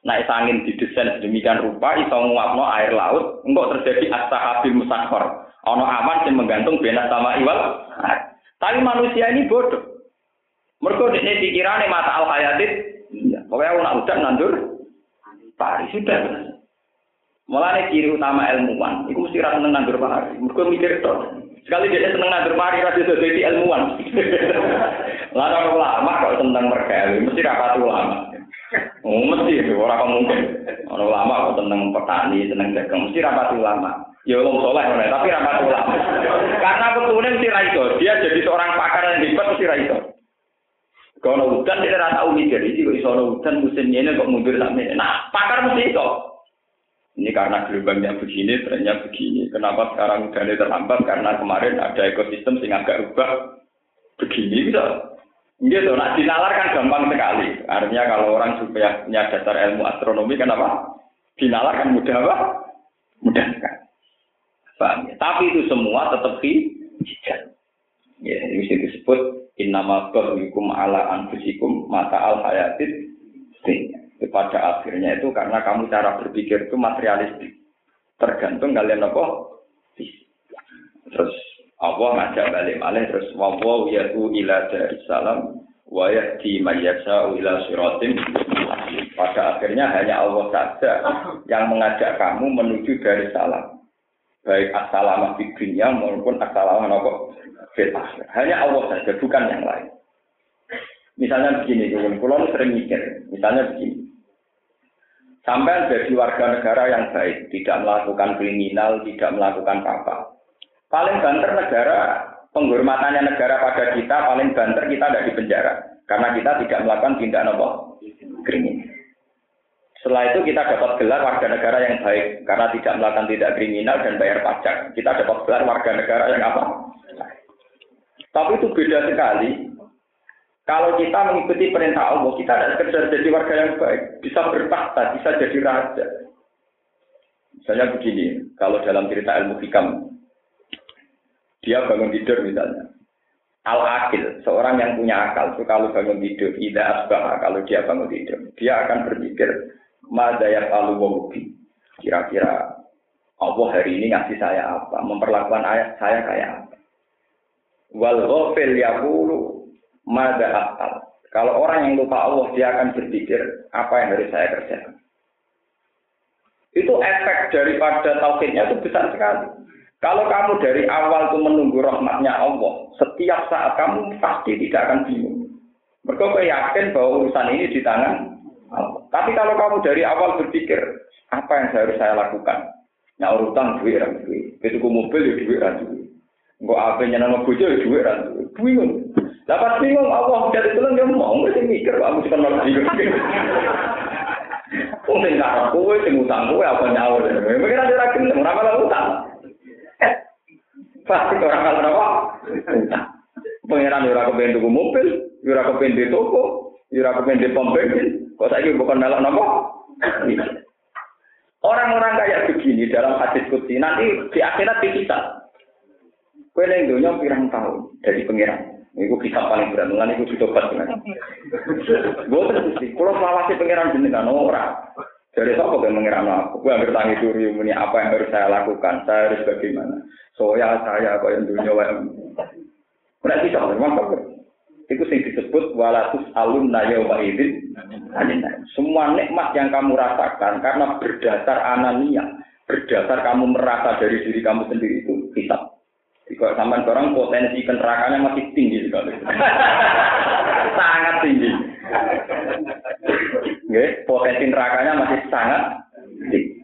Itu angin didesain sedemikian rupa iso nguapno air laut. Enggak terjadi asta habil musakor. Ono aman yang menggantung benas sama iwal. Tapi manusia ini bodoh. Mereka ini pikirannya mata al hayatit. Iya. Pokoknya nak udah nandur. Pari sudah. Mulanya ciri utama ilmuwan. Iku mesti rasa seneng nandur pari. Mereka mikir itu. Sekali dia seneng nandur pari, rasa itu jadi ilmuwan. Lalu lama kok tentang mereka. Mesti rapat ulama. Oh, mesti itu orang mungkin. Orang lama kok tentang petani, seneng dagang. Mesti rapat ulama. Ya wong soleh tapi rapat ulama. Karena betulnya mesti raiso. Dia jadi seorang pakar yang hebat mesti raiso. Kalau hutan dia rasa tahu mikir, ini kok iso hutan musim ini kok mundur sampai Nah, pakar mesti itu. Ini karena gelombangnya begini, trennya begini. Kenapa sekarang hujannya terlambat? Karena kemarin ada ekosistem sing agak rubah begini bisa. Gitu, nah dinalar kan gampang sekali. Artinya kalau orang supaya punya dasar ilmu astronomi kenapa? Dinalar kan mudah apa? Mudah kan. Paham ya? Tapi itu semua tetap hijau. Ya, ini disebut Innama hukum ala anfusikum mata al hayatit Pada akhirnya itu karena kamu cara berpikir itu materialistik. Tergantung kalian apa? Terus Allah ngajak balik malih terus wawaw yatu ila dari salam wa yahdi mayyasa ila siratim pada akhirnya hanya Allah saja yang mengajak kamu menuju dari salam baik assalamah di dunia maupun assalamah apa? Hanya Allah saja, bukan yang lain. Misalnya begini, kulon sering mikir. Misalnya begini. Sampai jadi warga negara yang baik, tidak melakukan kriminal, tidak melakukan apa-apa. Paling banter negara, penghormatannya negara pada kita, paling banter kita tidak di penjara. Karena kita tidak melakukan tindak apa? Kriminal. Setelah itu kita dapat gelar warga negara yang baik, karena tidak melakukan tindak kriminal dan bayar pajak. Kita dapat gelar warga negara yang apa? Tapi itu beda sekali kalau kita mengikuti perintah Allah, kita tidak sekedar jadi warga yang baik, bisa bertahta, bisa jadi raja. Misalnya begini, kalau dalam cerita ilmu hikam, dia bangun tidur misalnya. Al-Akil, seorang yang punya akal, itu kalau bangun tidur, tidak asbah, kalau dia bangun tidur, dia akan berpikir, Madayak alu Kira-kira Allah hari ini ngasih saya apa? Memperlakukan ayat saya kayak apa? Wal ghafil yaqulu Mada akal. Kalau orang yang lupa Allah, dia akan berpikir, apa yang harus saya kerjakan. Itu efek daripada tauhidnya itu besar sekali. Kalau kamu dari awal itu menunggu rahmatnya Allah, setiap saat kamu pasti tidak akan bingung. Mereka yakin bahwa urusan ini di tangan Allah. Tapi kalau kamu dari awal berpikir, apa yang harus saya lakukan? Nyaur utang duit orang duit. Itu mobil ya duit orang duit. Enggak apa nyenang bojo ya duit orang duit. Bingung. Dapat bingung Allah dari tulang dia mau nggak mikir aku cuma malah bingung. Oh sing karep kowe sing utang kowe apa nyawa. Mikir aja ra gelem ora. Pasti orang kalau apa? Pengiran ora kepen tuku mobil, ora kepen di toko, ora kepen di pom bensin. Kok saiki bukan melok napa? Orang-orang kayak begini dalam hadis kutsi nanti di akhirat dipisah. Kue yang dunia pirang tahun dari pengiran. Iku kita paling berat, mulai iku ditobat dengan. Gue terus sih, kalau selawasi pangeran jenengan orang. Dari siapa yang mengira aku? Gue ambil tangi suri ini apa yang harus saya lakukan? Saya harus bagaimana? Soya saya kau yang dunia yang Berarti sama memang kau itu sing disebut walatus alun nayo wahidin Semua nikmat yang kamu rasakan karena berdasar anania, berdasar kamu merasa dari diri kamu sendiri itu hisap. Jika sampai orang potensi kenerakanya masih tinggi sekali. sangat tinggi. Oke, potensi nerakanya masih sangat tinggi.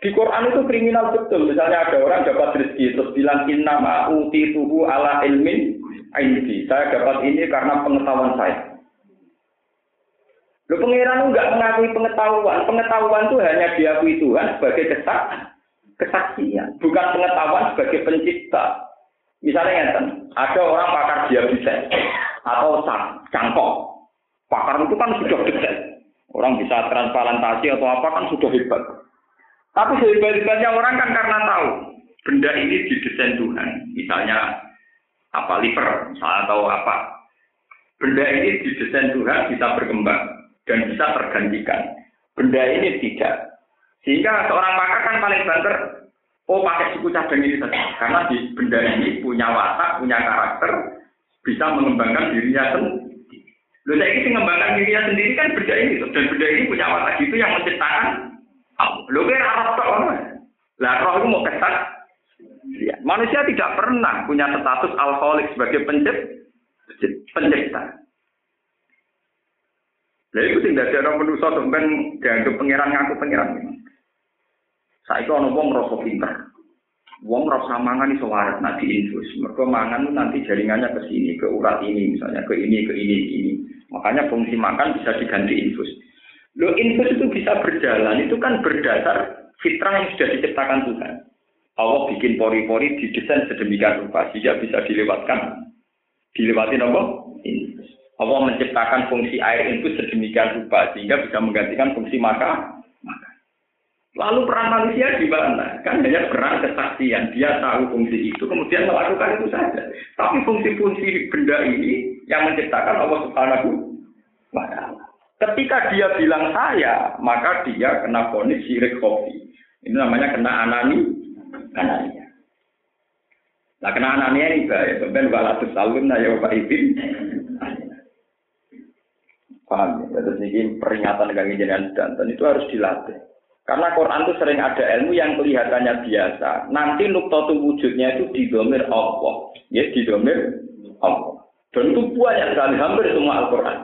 Di Quran itu kriminal betul. Misalnya ada orang dapat rezeki terus bilang inna ma'uti tuhu ala ilmin aindi. Saya dapat ini karena pengetahuan saya. Lu pangeran enggak mengakui pengetahuan. Pengetahuan itu hanya diakui Tuhan sebagai kesak kesaksian, bukan pengetahuan sebagai pencipta. Misalnya ada orang pakar diabetes atau cangkok. Pakar itu kan sudah detail. Orang bisa transplantasi atau apa kan sudah hebat. Tapi sehebat-hebatnya orang kan karena tahu benda ini didesain Tuhan. Misalnya apa liver, misalnya atau apa. Benda ini didesain Tuhan bisa berkembang dan bisa tergantikan. Benda ini tidak. Sehingga seorang pakar kan paling banter, oh pakai suku cadang ini saja. Karena di benda ini punya watak, punya karakter, bisa mengembangkan dirinya sendiri. Loh, saya ini mengembangkan dirinya sendiri kan benda ini. Dan benda ini punya watak itu yang menciptakan. Loh, kira Arab tak Lah, roh itu mau kesak. Ya. Manusia tidak pernah punya status alkoholik sebagai pencipta. pencipta. Lah itu tidak ada orang manusia sampai dianggap pangeran ngaku pangeran. Saiki ana wong rasa pinter. Wong rasa mangan iso waras nak diinfus. Mergo mangan nanti jaringannya ke sini, ke urat ini misalnya, ke ini, ke ini, ke ini. Makanya fungsi makan bisa diganti infus. Lo infus itu bisa berjalan, itu kan berdasar fitrah yang sudah diciptakan Tuhan. Allah bikin pori-pori didesain sedemikian rupa sehingga bisa dilewatkan. Dilewati apa? Infus. Allah menciptakan fungsi air infus sedemikian rupa sehingga bisa menggantikan fungsi makan Lalu peran manusia di mana? Kan hanya peran kesaksian. Dia tahu fungsi itu, kemudian melakukan itu saja. Tapi fungsi-fungsi benda ini yang menciptakan Allah Subhanahu wa. Ketika dia bilang saya, maka dia kena ponis syirik kopi. Ini namanya kena anani, anania. Nah, kena anania ini bahaya. Sebenarnya walatus salun ya Pak Ibin. Paham ya? Terus ini peringatan dengan jenengan dan itu harus dilatih. Karena Quran itu sering ada ilmu yang kelihatannya biasa. Nanti nuktotu wujudnya itu didomir Allah. Ya, didomir Allah. Dan itu banyak sekali, hampir semua Al-Quran.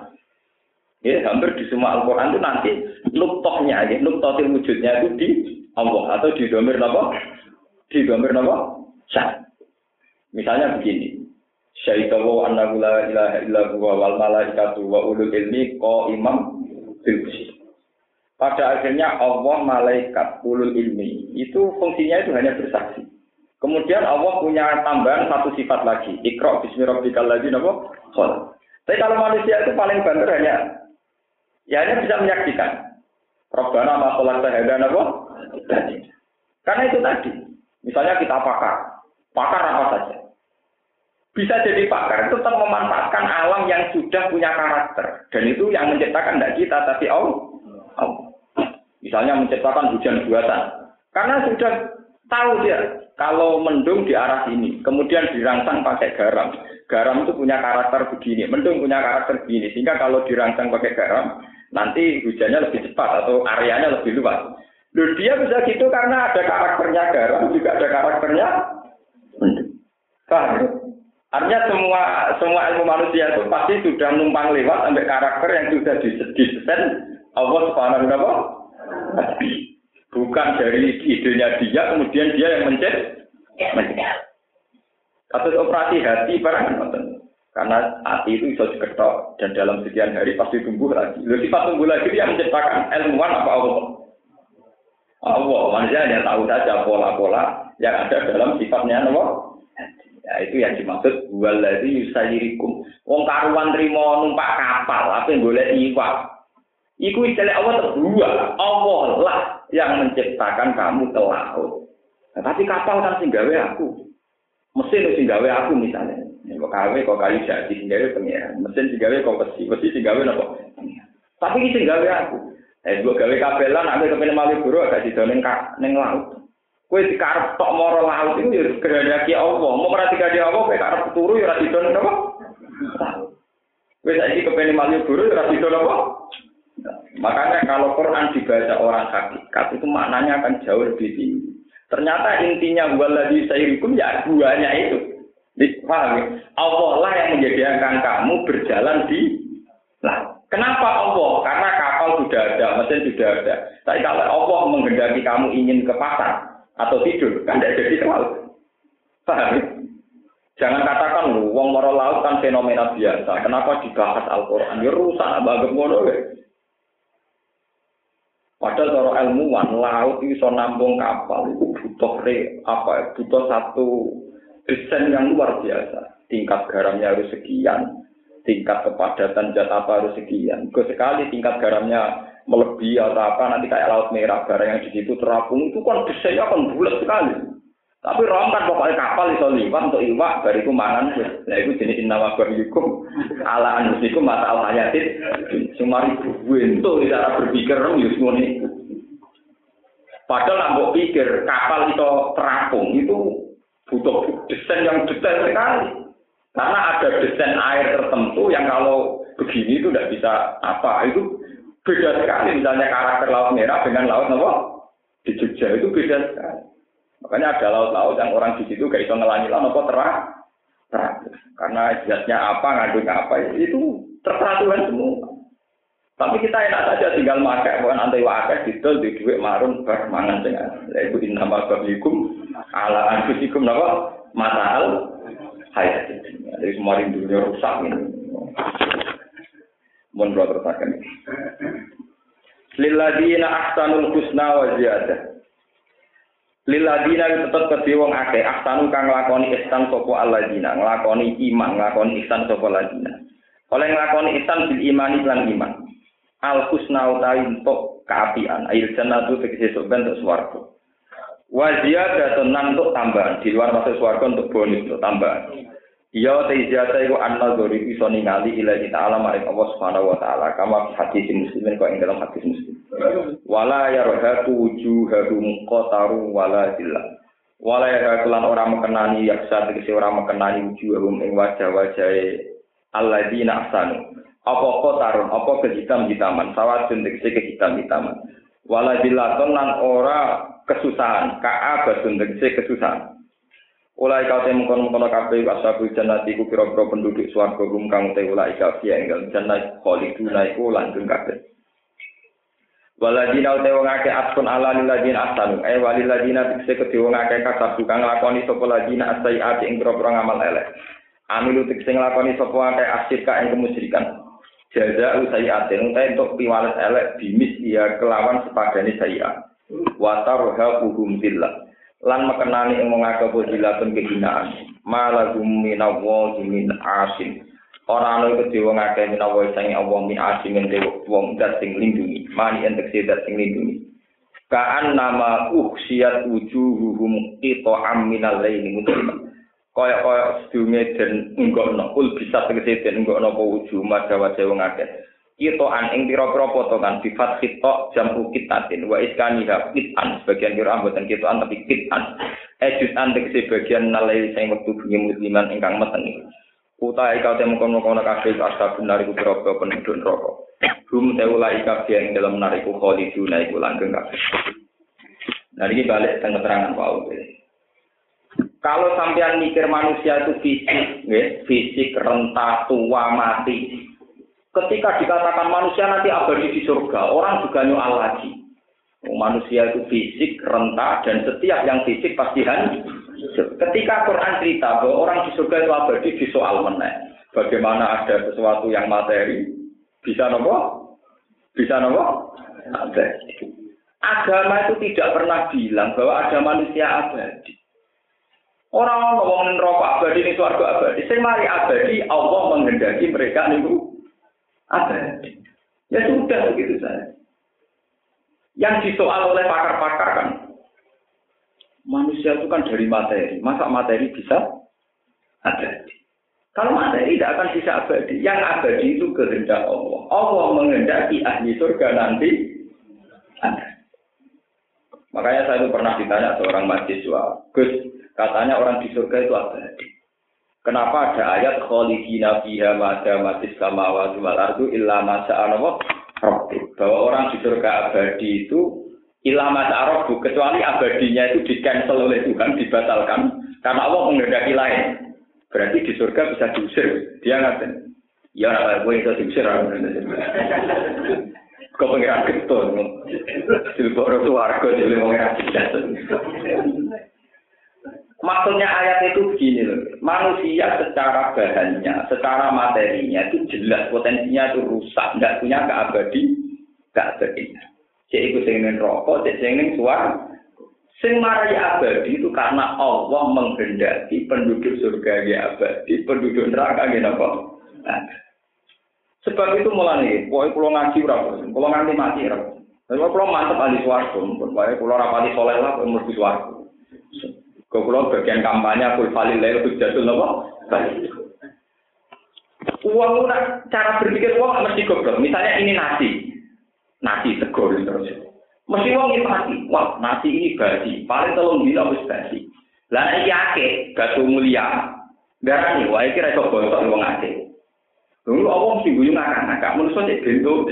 Ya, hampir di semua Al-Quran itu nanti nuktohnya, ya, nuktohil wujudnya itu di Allah atau di domir apa? Di domir apa? Syah. Misalnya begini. Syaidawu annahu la ilaha illa huwa wal malaikatu wa ulul ilmi ko imam bil Pada akhirnya Allah, malaikat, ulul ilmi itu fungsinya itu hanya bersaksi. Kemudian Allah punya tambahan satu sifat lagi. Ikra bismi rabbikal ladzi napa? Tapi kalau manusia itu paling banter hanya ya hanya bisa menyaksikan. Rabbana ma hadza napa? Karena itu tadi. Misalnya kita pakar. Pakar apa saja. Bisa jadi pakar tetap memanfaatkan alam yang sudah punya karakter. Dan itu yang menciptakan tidak kita, tapi Allah. Misalnya menciptakan hujan buatan. Karena sudah tahu dia kalau mendung di arah sini, kemudian dirangsang pakai garam. Garam itu punya karakter begini, mendung punya karakter begini. Sehingga kalau dirangsang pakai garam, nanti hujannya lebih cepat atau areanya lebih luas. Loh, dia bisa gitu karena ada karakternya garam, juga ada karakternya mendung. Paham? Artinya semua semua ilmu manusia itu pasti sudah numpang lewat sampai karakter yang sudah didesain Allah Subhanahu wa Bukan dari idenya dia, kemudian dia yang mencet. Kasus operasi hati barang nonton. Karena hati itu bisa diketok dan dalam sekian hari pasti tumbuh lagi. Lalu sifat tumbuh lagi yang menciptakan ilmuwan apa Allah? Allah, manusia hanya tahu saja pola-pola yang ada dalam sifatnya Allah. Ya, itu yang dimaksud waladhi yusayirikum. Wong karuan trimo numpak kapal, apa yang boleh iwak. Iku istilah Allah terdua. Allah lah yang menciptakan kamu ke laut. Nah, tapi kapal kan singgawe aku. Mesin itu singgawe aku misalnya. Ya, kawe kok kali jadi singgawe pengiran. Mesin singgawe kok besi. Besi singgawe apa? Tapi ini singgawe aku. Eh, gua gawe kabelan, aku kepengen malu buru agak di neng neng laut. Kue di karep tok moro laut itu ya kehendaki Allah. Mau perhatikan dia Allah, kue karep turu ya rasi neng apa? Kue saiki kepengen malu buru ya rasi apa? Makanya kalau Quran dibaca orang hakikat itu maknanya akan jauh lebih tinggi. Ternyata intinya waladhi sayrikum ya duanya itu. Paham ya? Allah lah yang menjadikan kamu berjalan di lah. Kenapa Allah? Karena kapal sudah ada, mesin sudah ada. Tapi kalau Allah menghendaki kamu ingin ke pasar atau tidur, kan tidak jadi laut. Paham ya? Jangan katakan lu, wong moro laut kan fenomena biasa. Kenapa dibahas Al-Quran? Ya rusak, ngono ya. Padahal cara ilmuwan laut iso nampung kapal itu butuh re, apa ya, butuh satu desain yang luar biasa. Tingkat garamnya harus sekian, tingkat kepadatan zat apa harus sekian. Ke sekali tingkat garamnya melebihi atau apa nanti kayak laut merah barang yang di situ terapung itu kan desainnya kan bulat sekali. Tapi rom kan pokoknya kapal itu liwat untuk iwak bariku mangan Nah itu jenis nama barikum ala anusikum mata al hayatin sumari buento cara berpikir rom yus ngene. Padahal nambah pikir kapal itu terapung itu butuh desain yang detail sekali. Karena ada desain air tertentu yang kalau begini itu tidak bisa apa itu beda sekali misalnya karakter laut merah dengan laut apa di Jogja itu beda sekali. Makanya ada laut-laut yang orang di situ gak bisa ngelangi laut apa terang. Terang. Karena jasnya apa, ngandung apa, itu terserah Tuhan semua. Tapi kita enak saja tinggal makai, bukan antai wakai, didol, di duit marun, bar, mangan dengan. Yaitu innama babikum, ala anfusikum, nama, matal, hayat. Jadi semua rindunya rusak ini. Mohon berapa tertakan. Lilladina ahsanul husna wa ziyadah. Liladina tetep kedhe wong akeh ahsanu kang nglakoni ihsan sapa alladzina? Nglakoni iman nglakoni ihsan sapa alladzina? Oleh nglakoni ihsan bil imani lan iman. Al husna utawi untuk kaapian air jannatu tegese sok bentuk swarga. Wa ziyadatun nan untuk tambahan. Di luar masuk swarga untuk bonus untuk tambahan Iya te ijazah iku anna dzori iso ningali ilahi ta'ala maring Allah Subhanahu wa taala kama hadis muslimin kok ing dalam hadis muslim. Wala yarhaqu wujuhahum qataru wala zillah. Wala yarhaqulan ora mekenani yaksa tegese ora mekenani wujuhahum ing wajah-wajahe alladzina ahsanu. Apa qatarun apa kehitam-hitaman sawatun tegese kehitam-hitaman. Wala zillatun lan ora kesusahan, ka'abatun tegese kesusahan. Ulai kau temu kono kono kabeh ashabul jannati ku pira-pira penduduk swarga rum kang te ulai kau yang enggal jannah khaliduna iku langgeng kabeh. Waladina uta wong akeh atkun ala liladina asanu eh waliladina tikse kedhe wong akeh kasab kang lakoni sapa ladina asaiati ing pira-pira ngamal elek. Amilu tikse nglakoni sapa akeh asyik ka ing kemusyrikan. Jaza usayiatin uta untuk piwales elek bimis iya kelawan sepadane sayiat. Watarha uhum billah. lan mekenani ing wong akeh bodilaten kehinaan. Malagum minawo min asim ora ana iku dewa ngakeh minawa sing Allah min asin min dewa wong dat sing lindungi mani endek sing dat sing lindungi kaan nama uhsiat wujuhuhum ito aminal laini mutlima kaya-kaya sedunge den enggak ana bisa tegese den enggak ana apa wujuh madawa dewa ngakeh. Itoan ing pira-pira potongan bifat khitok jamu kitatin. Wa iskaniha kitan sebagian kira amboten kitoan tapi kitan. Ejutan tegese bagian nalai sing wektu bengi musliman ingkang metengi utai kau temu kono kono kabeh asal benar iku pira-pira penduduk neraka. Hum kabeh ing dalam nariku khaliduna iku langgeng kabeh. Nah ini balik tentang keterangan Paul. Kalau sampean mikir manusia itu fisik, ya, fisik renta tua mati, Ketika dikatakan manusia nanti abadi di surga, orang juga nyual lagi. Manusia itu fisik, renta, dan setiap yang fisik pasti hancur. Ketika Quran cerita bahwa orang di surga itu abadi di soal meneh. Bagaimana ada sesuatu yang materi, bisa nopo? Bisa nopo? Ada. Agama itu tidak pernah bilang bahwa ada manusia abadi. Orang ngomongin rokok abadi ini suarga abadi. Saya mari abadi, Allah menghendaki mereka niku abadi. Ya sudah begitu saja. Yang disoal oleh pakar-pakar kan, manusia itu kan dari materi. Masa materi bisa abadi? Kalau materi tidak akan bisa abadi. Yang abadi itu kehendak Allah. Allah menghendaki ahli surga nanti ada. Makanya saya itu pernah ditanya seorang mahasiswa, Gus, katanya orang di surga itu abadi. Kenapa ada ayat khalidina fiha mada matis samawati wal ardu illa masa Allah bahwa orang di surga abadi itu illa masa rabbu kecuali abadinya itu di cancel oleh Tuhan dibatalkan karena Allah menghendaki lain. Berarti di surga bisa diusir. Dia ngatain, ya nak gue itu diusir Kau pengiran getun, silboro suarga jadi pengiran Maksudnya ayat itu begini loh, manusia secara bahannya, secara materinya itu jelas potensinya itu rusak, nggak punya keabadi, keabadian. Jadi itu sing rokok, jadi sing suar. Sing abadi itu karena Allah menghendaki penduduk surga ya abadi, penduduk neraka ya? Nah. Sebab itu mulai, pokoknya pulau ngaji berapa, pulau nganti mati berapa. Kalau mantep ahli suarga, pokoknya pulau rapati soleh lah, mesti suarga. Kau pulau bagian kampanye full valid lain itu jatuh nopo. Uang cara berpikir uang mesti goblok. Misalnya ini nasi, nasi tegor terus. Mesti uang ini mati. Wah nasi ini basi. Paling tolong bila harus basi. Lah ini ake, batu mulia. Darah nih, wah ini rasa bosok uang ake. Dulu awam sih gue ngakak ngakak. Menurut saya bentuk.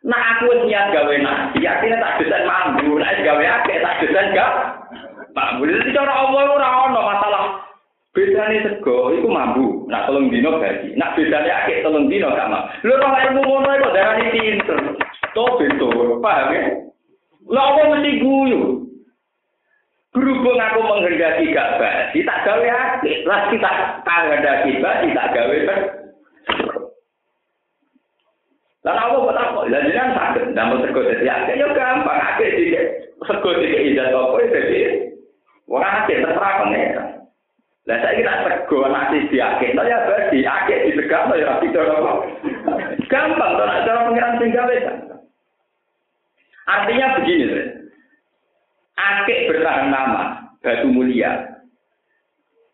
Nah aku niat gawe nasi, akhirnya tak desain mampu. Nah gawe ake, tak desain gak. Boleh itu cara Allah ora ono masalah. Bedane sego iku mambu, nak telung dino gaji. Nak bedane akeh telung dino gak mau. Lho kok ilmu ngono kok darani pinter. To betul, paham ya? Lah apa mesti guyu? Berhubung aku menghendaki gak basi, tak gawe akeh. Lah kita menghendaki basi, tak gawe kan. Lah apa kok tak kok? Lah jenengan saged ndamel sego dadi akeh ya gampang akeh iki. Sego iki ijazah apa dadi Wong akeh terserah pangeran. Lah saya kira sego nasi diakeh, ya berarti akeh di tegak ya rapi apa. Gampang to nek cara pangeran sing gawe Artinya begini, akeh bertahan nama, batu mulia.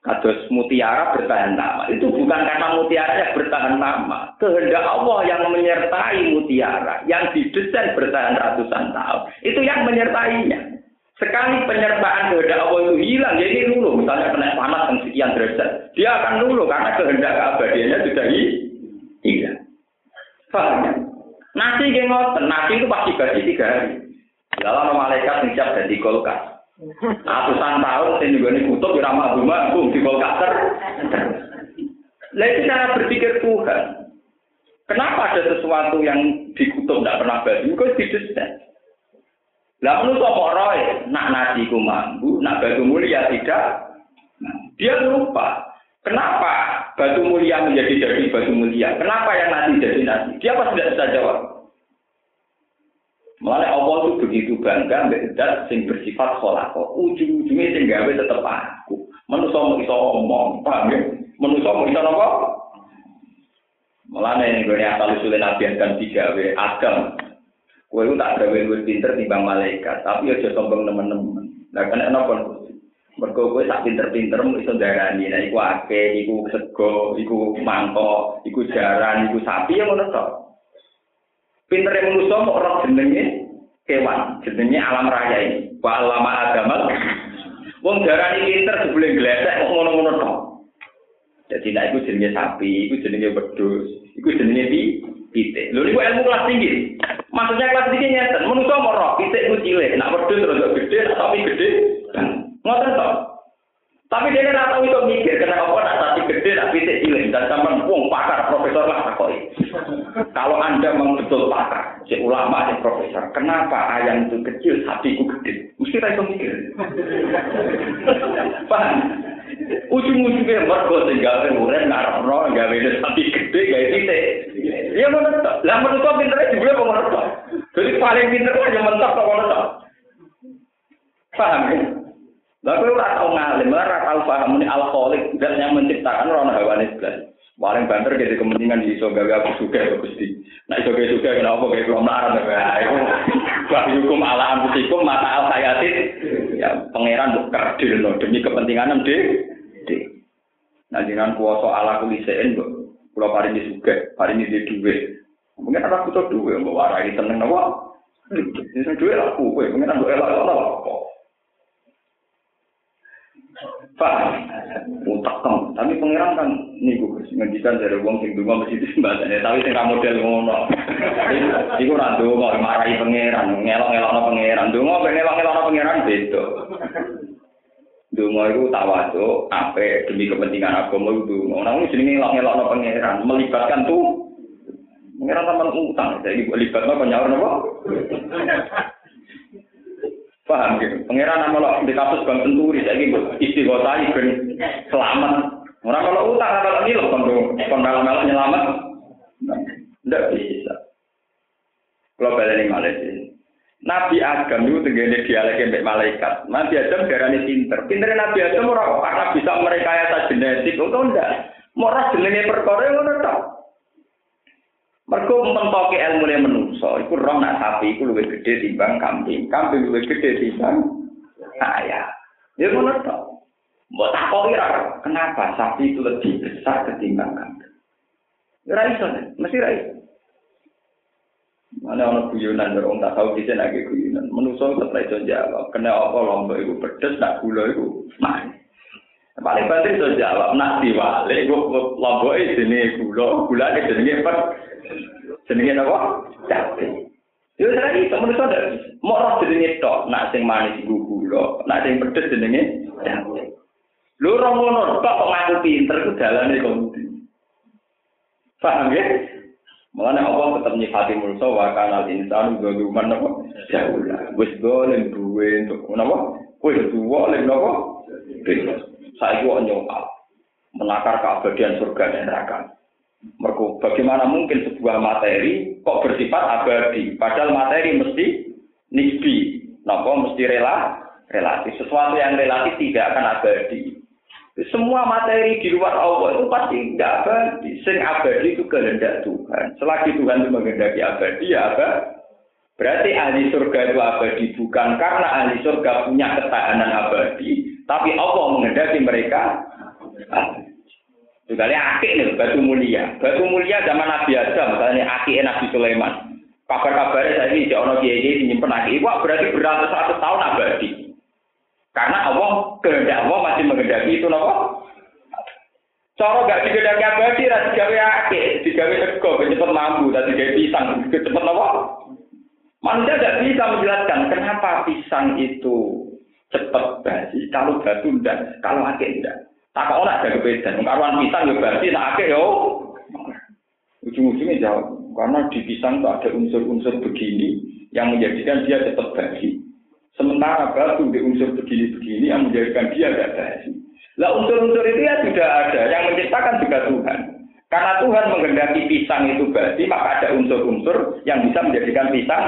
Kados mutiara bertahan nama. Itu bukan karena mutiara yang bertahan nama. Kehendak Allah yang menyertai mutiara. Yang didesain bertahan ratusan tahun. Itu yang menyertainya. Sekali penyertaan kehendak Allah itu hilang, jadi lulu. Misalnya kena panas yang sekian derajat, dia akan lulu karena kehendak keabadiannya sudah hilang. Paham ya? Nasi gengot, nasi itu pasti bagi tiga hari. Dalam malaikat siap jadi kulkas. Atusan tahun saya juga ini kutub di ramah rumah, di kolkater. Lah itu cara berpikir Tuhan. Kenapa ada sesuatu yang dikutuk tidak pernah baju? Kau didesain. Lah menurut apa roy? Nak nasi ku mampu, nak batu mulia tidak. Dia lupa. Kenapa batu mulia menjadi jadi batu mulia? Kenapa yang nasi jadi nasi? Dia pasti tidak bisa jawab. Malah Allah itu begitu bangga mbek sing bersifat kholako. Ujung-ujungnya sing gawe tetep aku. Manusa mau iso omong, paham ya? Manusa mau iso napa? Malah nih gue asal usulin nabi dan digawe agam. Itu tak gawe gue pinter timbang malaikat, tapi aja sombong temen-temen. Nah kan enak pun. Mereka gue tak pinter-pinter mau iso darani. Nah iku ake, iku sego, iku mangkok, iku jaran, iku sapi yang tok. Pinter yang manusia mau orang jenenge hewan, jenenge alam raya ini. Wa alama agamal. Wong darani pinter sebelum gledek kok ngono-ngono. Jadi nak itu jenenge sapi, itu jenenge wedhus, itu jenenge pi pitik. Lho niku ilmu kelas tinggi. Maksudnya kelas tinggi nyeten, manusa mau roh pitik ku cilik, nak wedhus terus gede, nak sapi gede. Ngoten to. Tapi dia ora tahu itu mikir kenapa apa nak sapi gede, nak pitik cilik dan sampean wong pakar profesor lah takoki. Kalau Anda memang betul pakar, si ulama, si profesor, kenapa ayam itu kecil, sapi itu gede? Mesti ra mikir. Paham? Ujung-ujungnya mergo sing gawe urip ngarepno gawe sapi gede gawe titik. Ya ngono to. Lah menurut kok pintere juga kok ngono to. Jadi paling pinter kok ya mentok kok ngono to. Paham ya? Lah kowe ora tau ngalim, ora tau paham ini alkoholik dan yang menciptakan rono hawane sebelah. Paling banter jadi kepentingan di iso gawe aku suka ya Gusti. Nah iso gawe suka kenapa gawe belum larang ya. Iku bagi hukum ala anfusikum mata al hayatit ya pangeran mbok kerdil demi kepentingan de. de. Nah jenengan kuasa ala kulisein mbok kula paringi suka, paringi di duwe. Mungkin ada butuh duwe mbok warai seneng napa? Ini duwe lah kowe, mungkin mbok elak apa. Pak, utak Tapi pangeran kan niku ngendikan dari wong sing donga mesti disembadane, tapi sing model ngono. Iku ora donga marahi pangeran, ngelok-ngelokno pangeran. Donga ben ngelok-ngelokno pangeran beda. Donga iku tawadhu, ape demi kepentingan agama itu. Ora ngono jenenge ngelok-ngelokno pangeran, melibatkan tuh Pangeran sampean utang, jadi libatno penyaur napa? Paham gitu. Pangeran nama di kasus Bang Senturi, saya gitu istighosah ben selamat. Orang kalau utang, kalau ngilu, kon melo-melo nyelamat. Tidak bisa. Kalau balik Malaysia. Nabi Adam itu tenggene dialek mbek malaikat. Nabi Adam darane pinter. Pintere Nabi Adam ora karena bisa merekayasa genetik, itu enggak. Mau jenenge perkara ngono tok. Mergo mentoke ilmu ne menungso, iku roh nak sapi iku luwih gede timbang kambing, kambing luwih gede timbang saya. Ya ngono to. Mbok takoki ra, kenapa sapi itu lebih besar ketimbang kambing? Ya ra iso, mesti ra iso. Mana ono guyonan orang tak tahu kita lagi guyonan. Menungso tetap iso jawab. Kena apa lombok itu pedes, nak gula itu manis. Paling batin itu jawab, nak diwalik, gue lomboi jenis gula, gula ini jenisnya pek, jenisnya apa? Jati. Itu saya itu, menurut saya, mau roh jenisnya tok, nak sing manis gue gula, nak sing pedes jenisnya, jati. Lu roh ngono, tok kok ngaku pinter, itu jalan ini kondi. Paham ya? Mulanya Allah tetap nyifati mulsa, wakanal insan, gue duman apa? Jauh lah. Gue sebalik duwe, untuk apa? Gue sebalik apa? Bebas. Kok nyokal. Menakar keabadian surga dan neraka. Mergo bagaimana mungkin sebuah materi kok bersifat abadi, padahal materi mesti nisbi, napa mesti rela relatif. Sesuatu yang relatif tidak akan abadi. Semua materi di luar Allah itu pasti tidak abadi. Sing abadi itu kehendak Tuhan. Selagi Tuhan itu menghendaki abadi, ya abadi. Berarti ahli surga itu abadi bukan karena ahli surga punya ketahanan abadi, tapi Allah menghendaki mereka. Juga ini akik nih, batu mulia. Batu mulia zaman Nabi Adam, misalnya akik Nabi Sulaiman. Kabar-kabarnya saya ini, jono kiai kiai nyimpen akik. Wah berarti beratus ratus tahun abadi. Karena Allah kehendak Allah masih menghendaki itu nopo. Cara gak digedaki abadi, rasa digawe akik, digawe sego, cepet mampu, dan digawe pisang, cepet nopo. Manusia tidak bisa menjelaskan kenapa pisang itu cepat basi, kalau batu ndak, kalau akeh ndak. Tak ora ada kebedaan. Karuan pisang yo basi, nak akeh yo. Ujung-ujungnya jawab, karena di pisang itu ada unsur-unsur begini yang menjadikan dia cepat basi. Sementara batu di unsur begini-begini yang menjadikan dia tidak basi. Lah unsur-unsur itu ya sudah ada, yang menciptakan juga Tuhan. Karena Tuhan menghendaki pisang itu basi, maka ada unsur-unsur yang bisa menjadikan pisang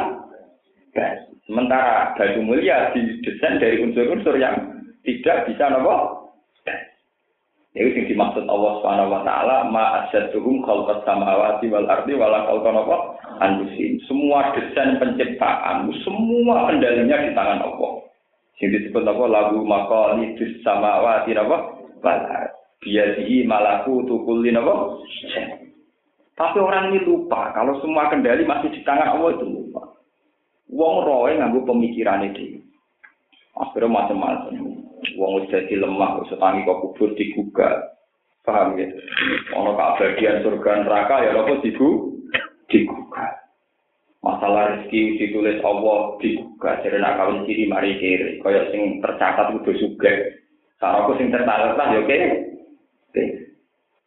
basi. Sementara batu mulia didesain dari unsur-unsur yang tidak bisa nopo itu yang dimaksud Allah Subhanahu wa taala ma asyadduhum khalqas samawati wal ardi wala khalqan apa anfusin. Semua desain penciptaan, semua kendalinya di tangan Allah. Yang disebut apa lagu maqalidus samawati apa wal biadihi malakutu kulli apa tapi orang ini lupa kalau semua kendali masih di tangan Allah itu lupa. Wong roe nganggo pemikiran itu. Akhirnya macam-macam. Wong wis dadi lemah, wis tangi kok kubur digugah. Paham ya? Ono keabadian surga neraka ya apa dibu digugah. Masalah rezeki ditulis Allah digugah jadi nak kawin ciri mari kiri. Kaya sing tercatat kudu sugih. Saraku sing tercatat ya oke.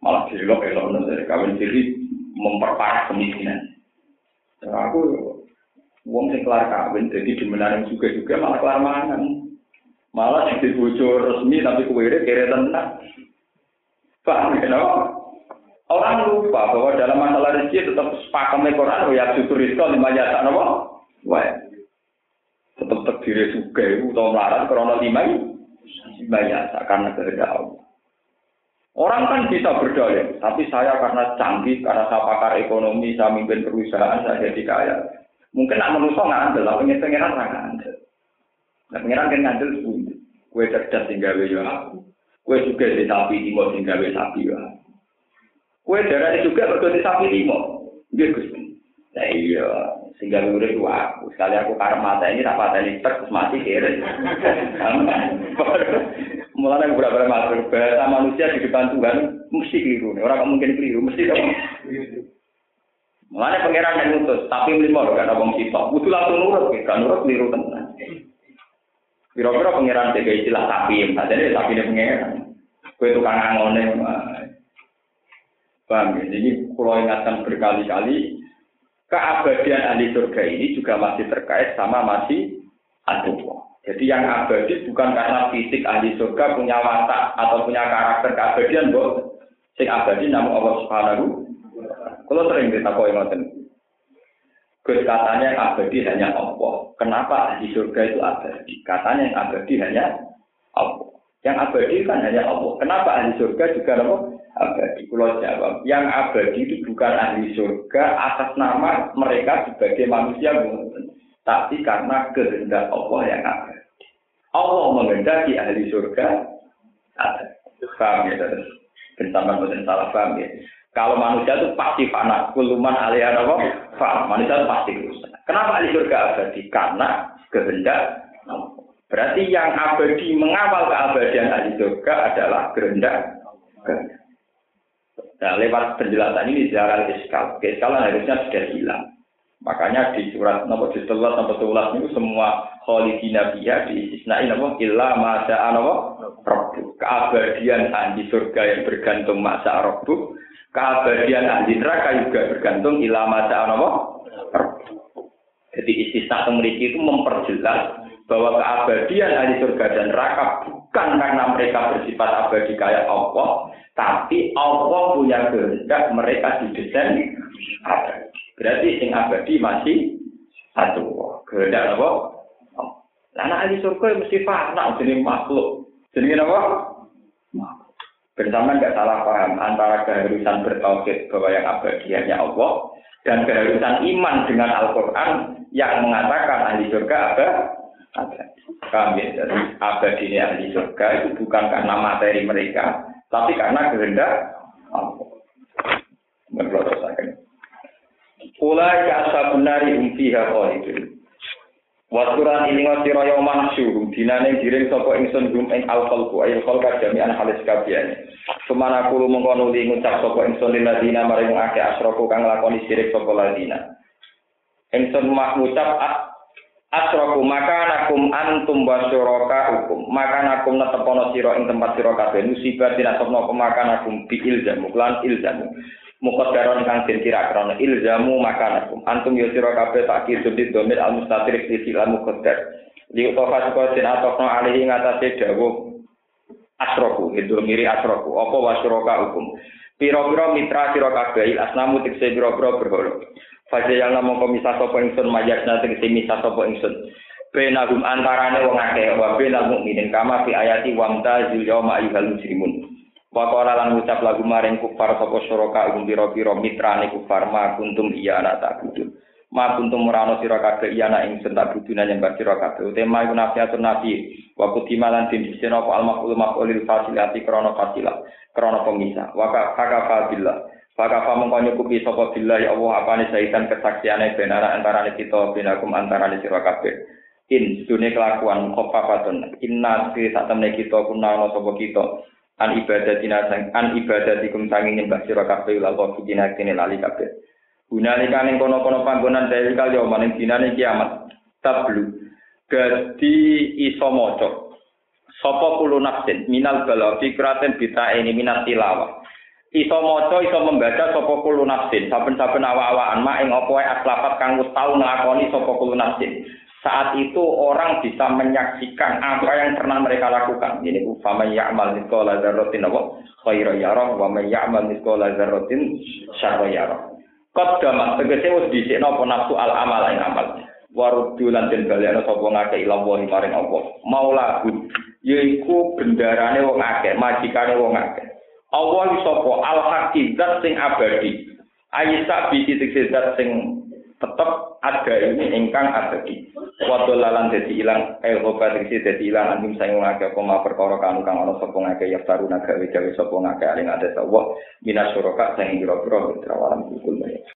Malah dilok elok dari kawin ciri memperparah kemiskinan. aku wong sing kelar kawin jadi dimenaring juga-juga malah kelar mangan. Malah jadi bocor resmi tapi kue kere tenang. Paham ya, no? Orang lupa bahwa dalam masalah rezeki tetap sepakat Quran, ya syukur rizko lima jasa, no? Wah, tetap terdiri juga itu atau melarat karena lima lima jasa karena kehendak Allah. Orang kan bisa berdalih, tapi saya karena canggih, karena saya pakar ekonomi, saya mimpin perusahaan, saya jadi kaya. Mungkin nak manusia nggak andel, tapi pengen nggak andel. Nah, pengiran kan ngandel sepuluh. Kue cerdas tinggal ya aku. Kue juga di sapi limo tinggal sapi ya. Kue darah juga betul di sapi limo. Dia gus. Nah iya, sehingga udah dua aku. Sekali aku karena mata ini tak pada ini terus mati kira. Mulai beberapa masuk bahasa manusia di depan Tuhan mesti keliru. Orang mungkin keliru, mesti dong. Mulai pangeran yang ngutus, tapi lima gak ada bang sitok. Butuh langsung nurut, kan nurut keliru tenan. Kira-kira pangeran tiga istilah sapi, jadi sapi ini pangeran. Kue tukang angone, paham ya? Jadi kalau ingatkan berkali-kali, keabadian ahli surga ini juga masih terkait sama masih aduh. Jadi yang abadi bukan karena fisik ahli surga punya watak atau punya karakter keabadian, boh. Sing abadi namun Allah Subhanahu. Kalau sering kita kau ingatkan, Gus katanya yang abadi hanya Allah. Kenapa di surga itu abadi? Katanya yang abadi hanya Allah. Yang abadi kan hanya Allah. Kenapa ahli surga juga apa? Abadi. Kalau jawab, yang abadi itu bukan ahli surga atas nama mereka sebagai manusia, tapi karena kehendak Allah yang abadi. Allah menghendaki ahli surga ada. Paham ya, bersama dengan salah paham ya. Kalau manusia itu pasti fana, kuluman alih apa? Fana. Manusia itu pasti rusak. Kenapa ahli surga abadi? Karena kehendak. Berarti yang abadi mengawal keabadian ahli surga adalah kehendak. Nah, lewat penjelasan ini secara fiskal, fiskalan harusnya sudah hilang. Makanya di surat nomor di setelah nomor sebelas itu semua kholidina biha diistisnai nama illa masa robbu. Keabadian ahli surga yang bergantung masa robbu keabadian ahli neraka juga bergantung ilama apa? Jadi istisna memiliki itu memperjelas bahwa keabadian ahli surga dan neraka bukan karena mereka bersifat abadi kayak Allah, tapi Allah punya kehendak mereka didesain abadi. Berarti sing abadi masih satu kehendak apa? Nah, ahli surga mesti fana jadi makhluk. Jadi apa? Bersama nggak salah paham antara keharusan bertauhid bahwa yang abadi hanya Allah dan keharusan iman dengan Al-Quran yang mengatakan ahli surga ada Kami ya? Jadi abadi ini ahli surga itu bukan karena materi mereka, tapi karena kehendak Allah. Berlotosakan. Ulai ka ashabunari umfiha khalidun. Waturan ini ngasira yang mahsyur, dinane giring sapa ingsun gum ing al-khalqu ayil khalqa jami'an halis. Sumana kulo mengko nuli ngucap sapa ingsun ladina maring akeh asraku kang lakoni sirik sapa ladina. Ingsun mak ngucap Asroku maka nakum antum wasyuraka hukum maka nakum netepono siro ing tempat siro kabeh musibah dinasopno pemakan nakum bi ilzamu klan ilzamu muqaddaron kang den kira krana ilzamu maka nakum antum yo siro kabeh tak kisudit domir al mustatir di sila muqaddar di utofa siko den atokno alihi ngatasi dawu asroku itu miri asroku apa wasyuraka hukum piro-piro mitra siro kabeh asnamu tikse piro-piro berholo Fajar yang namung komisah sopo ingsun mayat nanti misah sopo ingsun. Benagum antarane wong akeh wa benal mukminin kama fi ayati wamta zil yauma ayyuhal muslimun. Wa qala lan ucap lagu maring kufar sapa syuraka um pira-pira mitrane kufar ma kuntum iya ana ta'budun. Ma kuntum murano sira kabeh iya ana ingsun ta'budun nyembah sira kabeh. Tema iku nafiatun nabi wa kutimalan din disena apa al maqul maqulil fasilati krana fasilah krana pemisah. Wa ka billah. Maka kamu kau nyukupi sopo bila ya Allah apa nih sahitan kesaksiannya benara antara kita binakum antara sira kabeh. In dunia kelakuan khofafatun inna fi saat temen kita sopo kita an ibadah sang an ibadah dikum sanging nyembah sira kabeh lal kau dina kene lali kabeh. Gunalika ning kono-kono panggonan dari kali yo maning dinane kiamat. Tablu. Gadi iso maca. Sapa kulo nafsin minal bala fikraten bita ini minat tilawah iso maca iso membaca sapa kulo nafsin saben-saben awak-awakan mak ing apa wae aslafat kang wis tau nglakoni sapa kulo nafsin saat itu orang bisa menyaksikan apa yang pernah mereka lakukan. Ini ku fama ya'mal mithqala dzarratin apa? Khairan yarah wa may ya'mal mithqala dzarratin syarra yarah. Qaddamat tegese wis dhisikno apa? Nafsu al amal ing amal waruddu lan den balekno sapa ngake ila wa maring apa? Maula yaiku bendarane wong akeh majikane wong akeh. Allah sapa al hakikat sing abadi. Ayisa bi titik zat sing tetep ada ini ingkang abadi wadol lalan dadi ilang eh obat iki dadi ilang anjing saing ngake koma perkara kanu kang ana sapa ngake ya taru naga gawe sapa ngake aling ade Allah minas suraka sing kira-kira mitra walam kul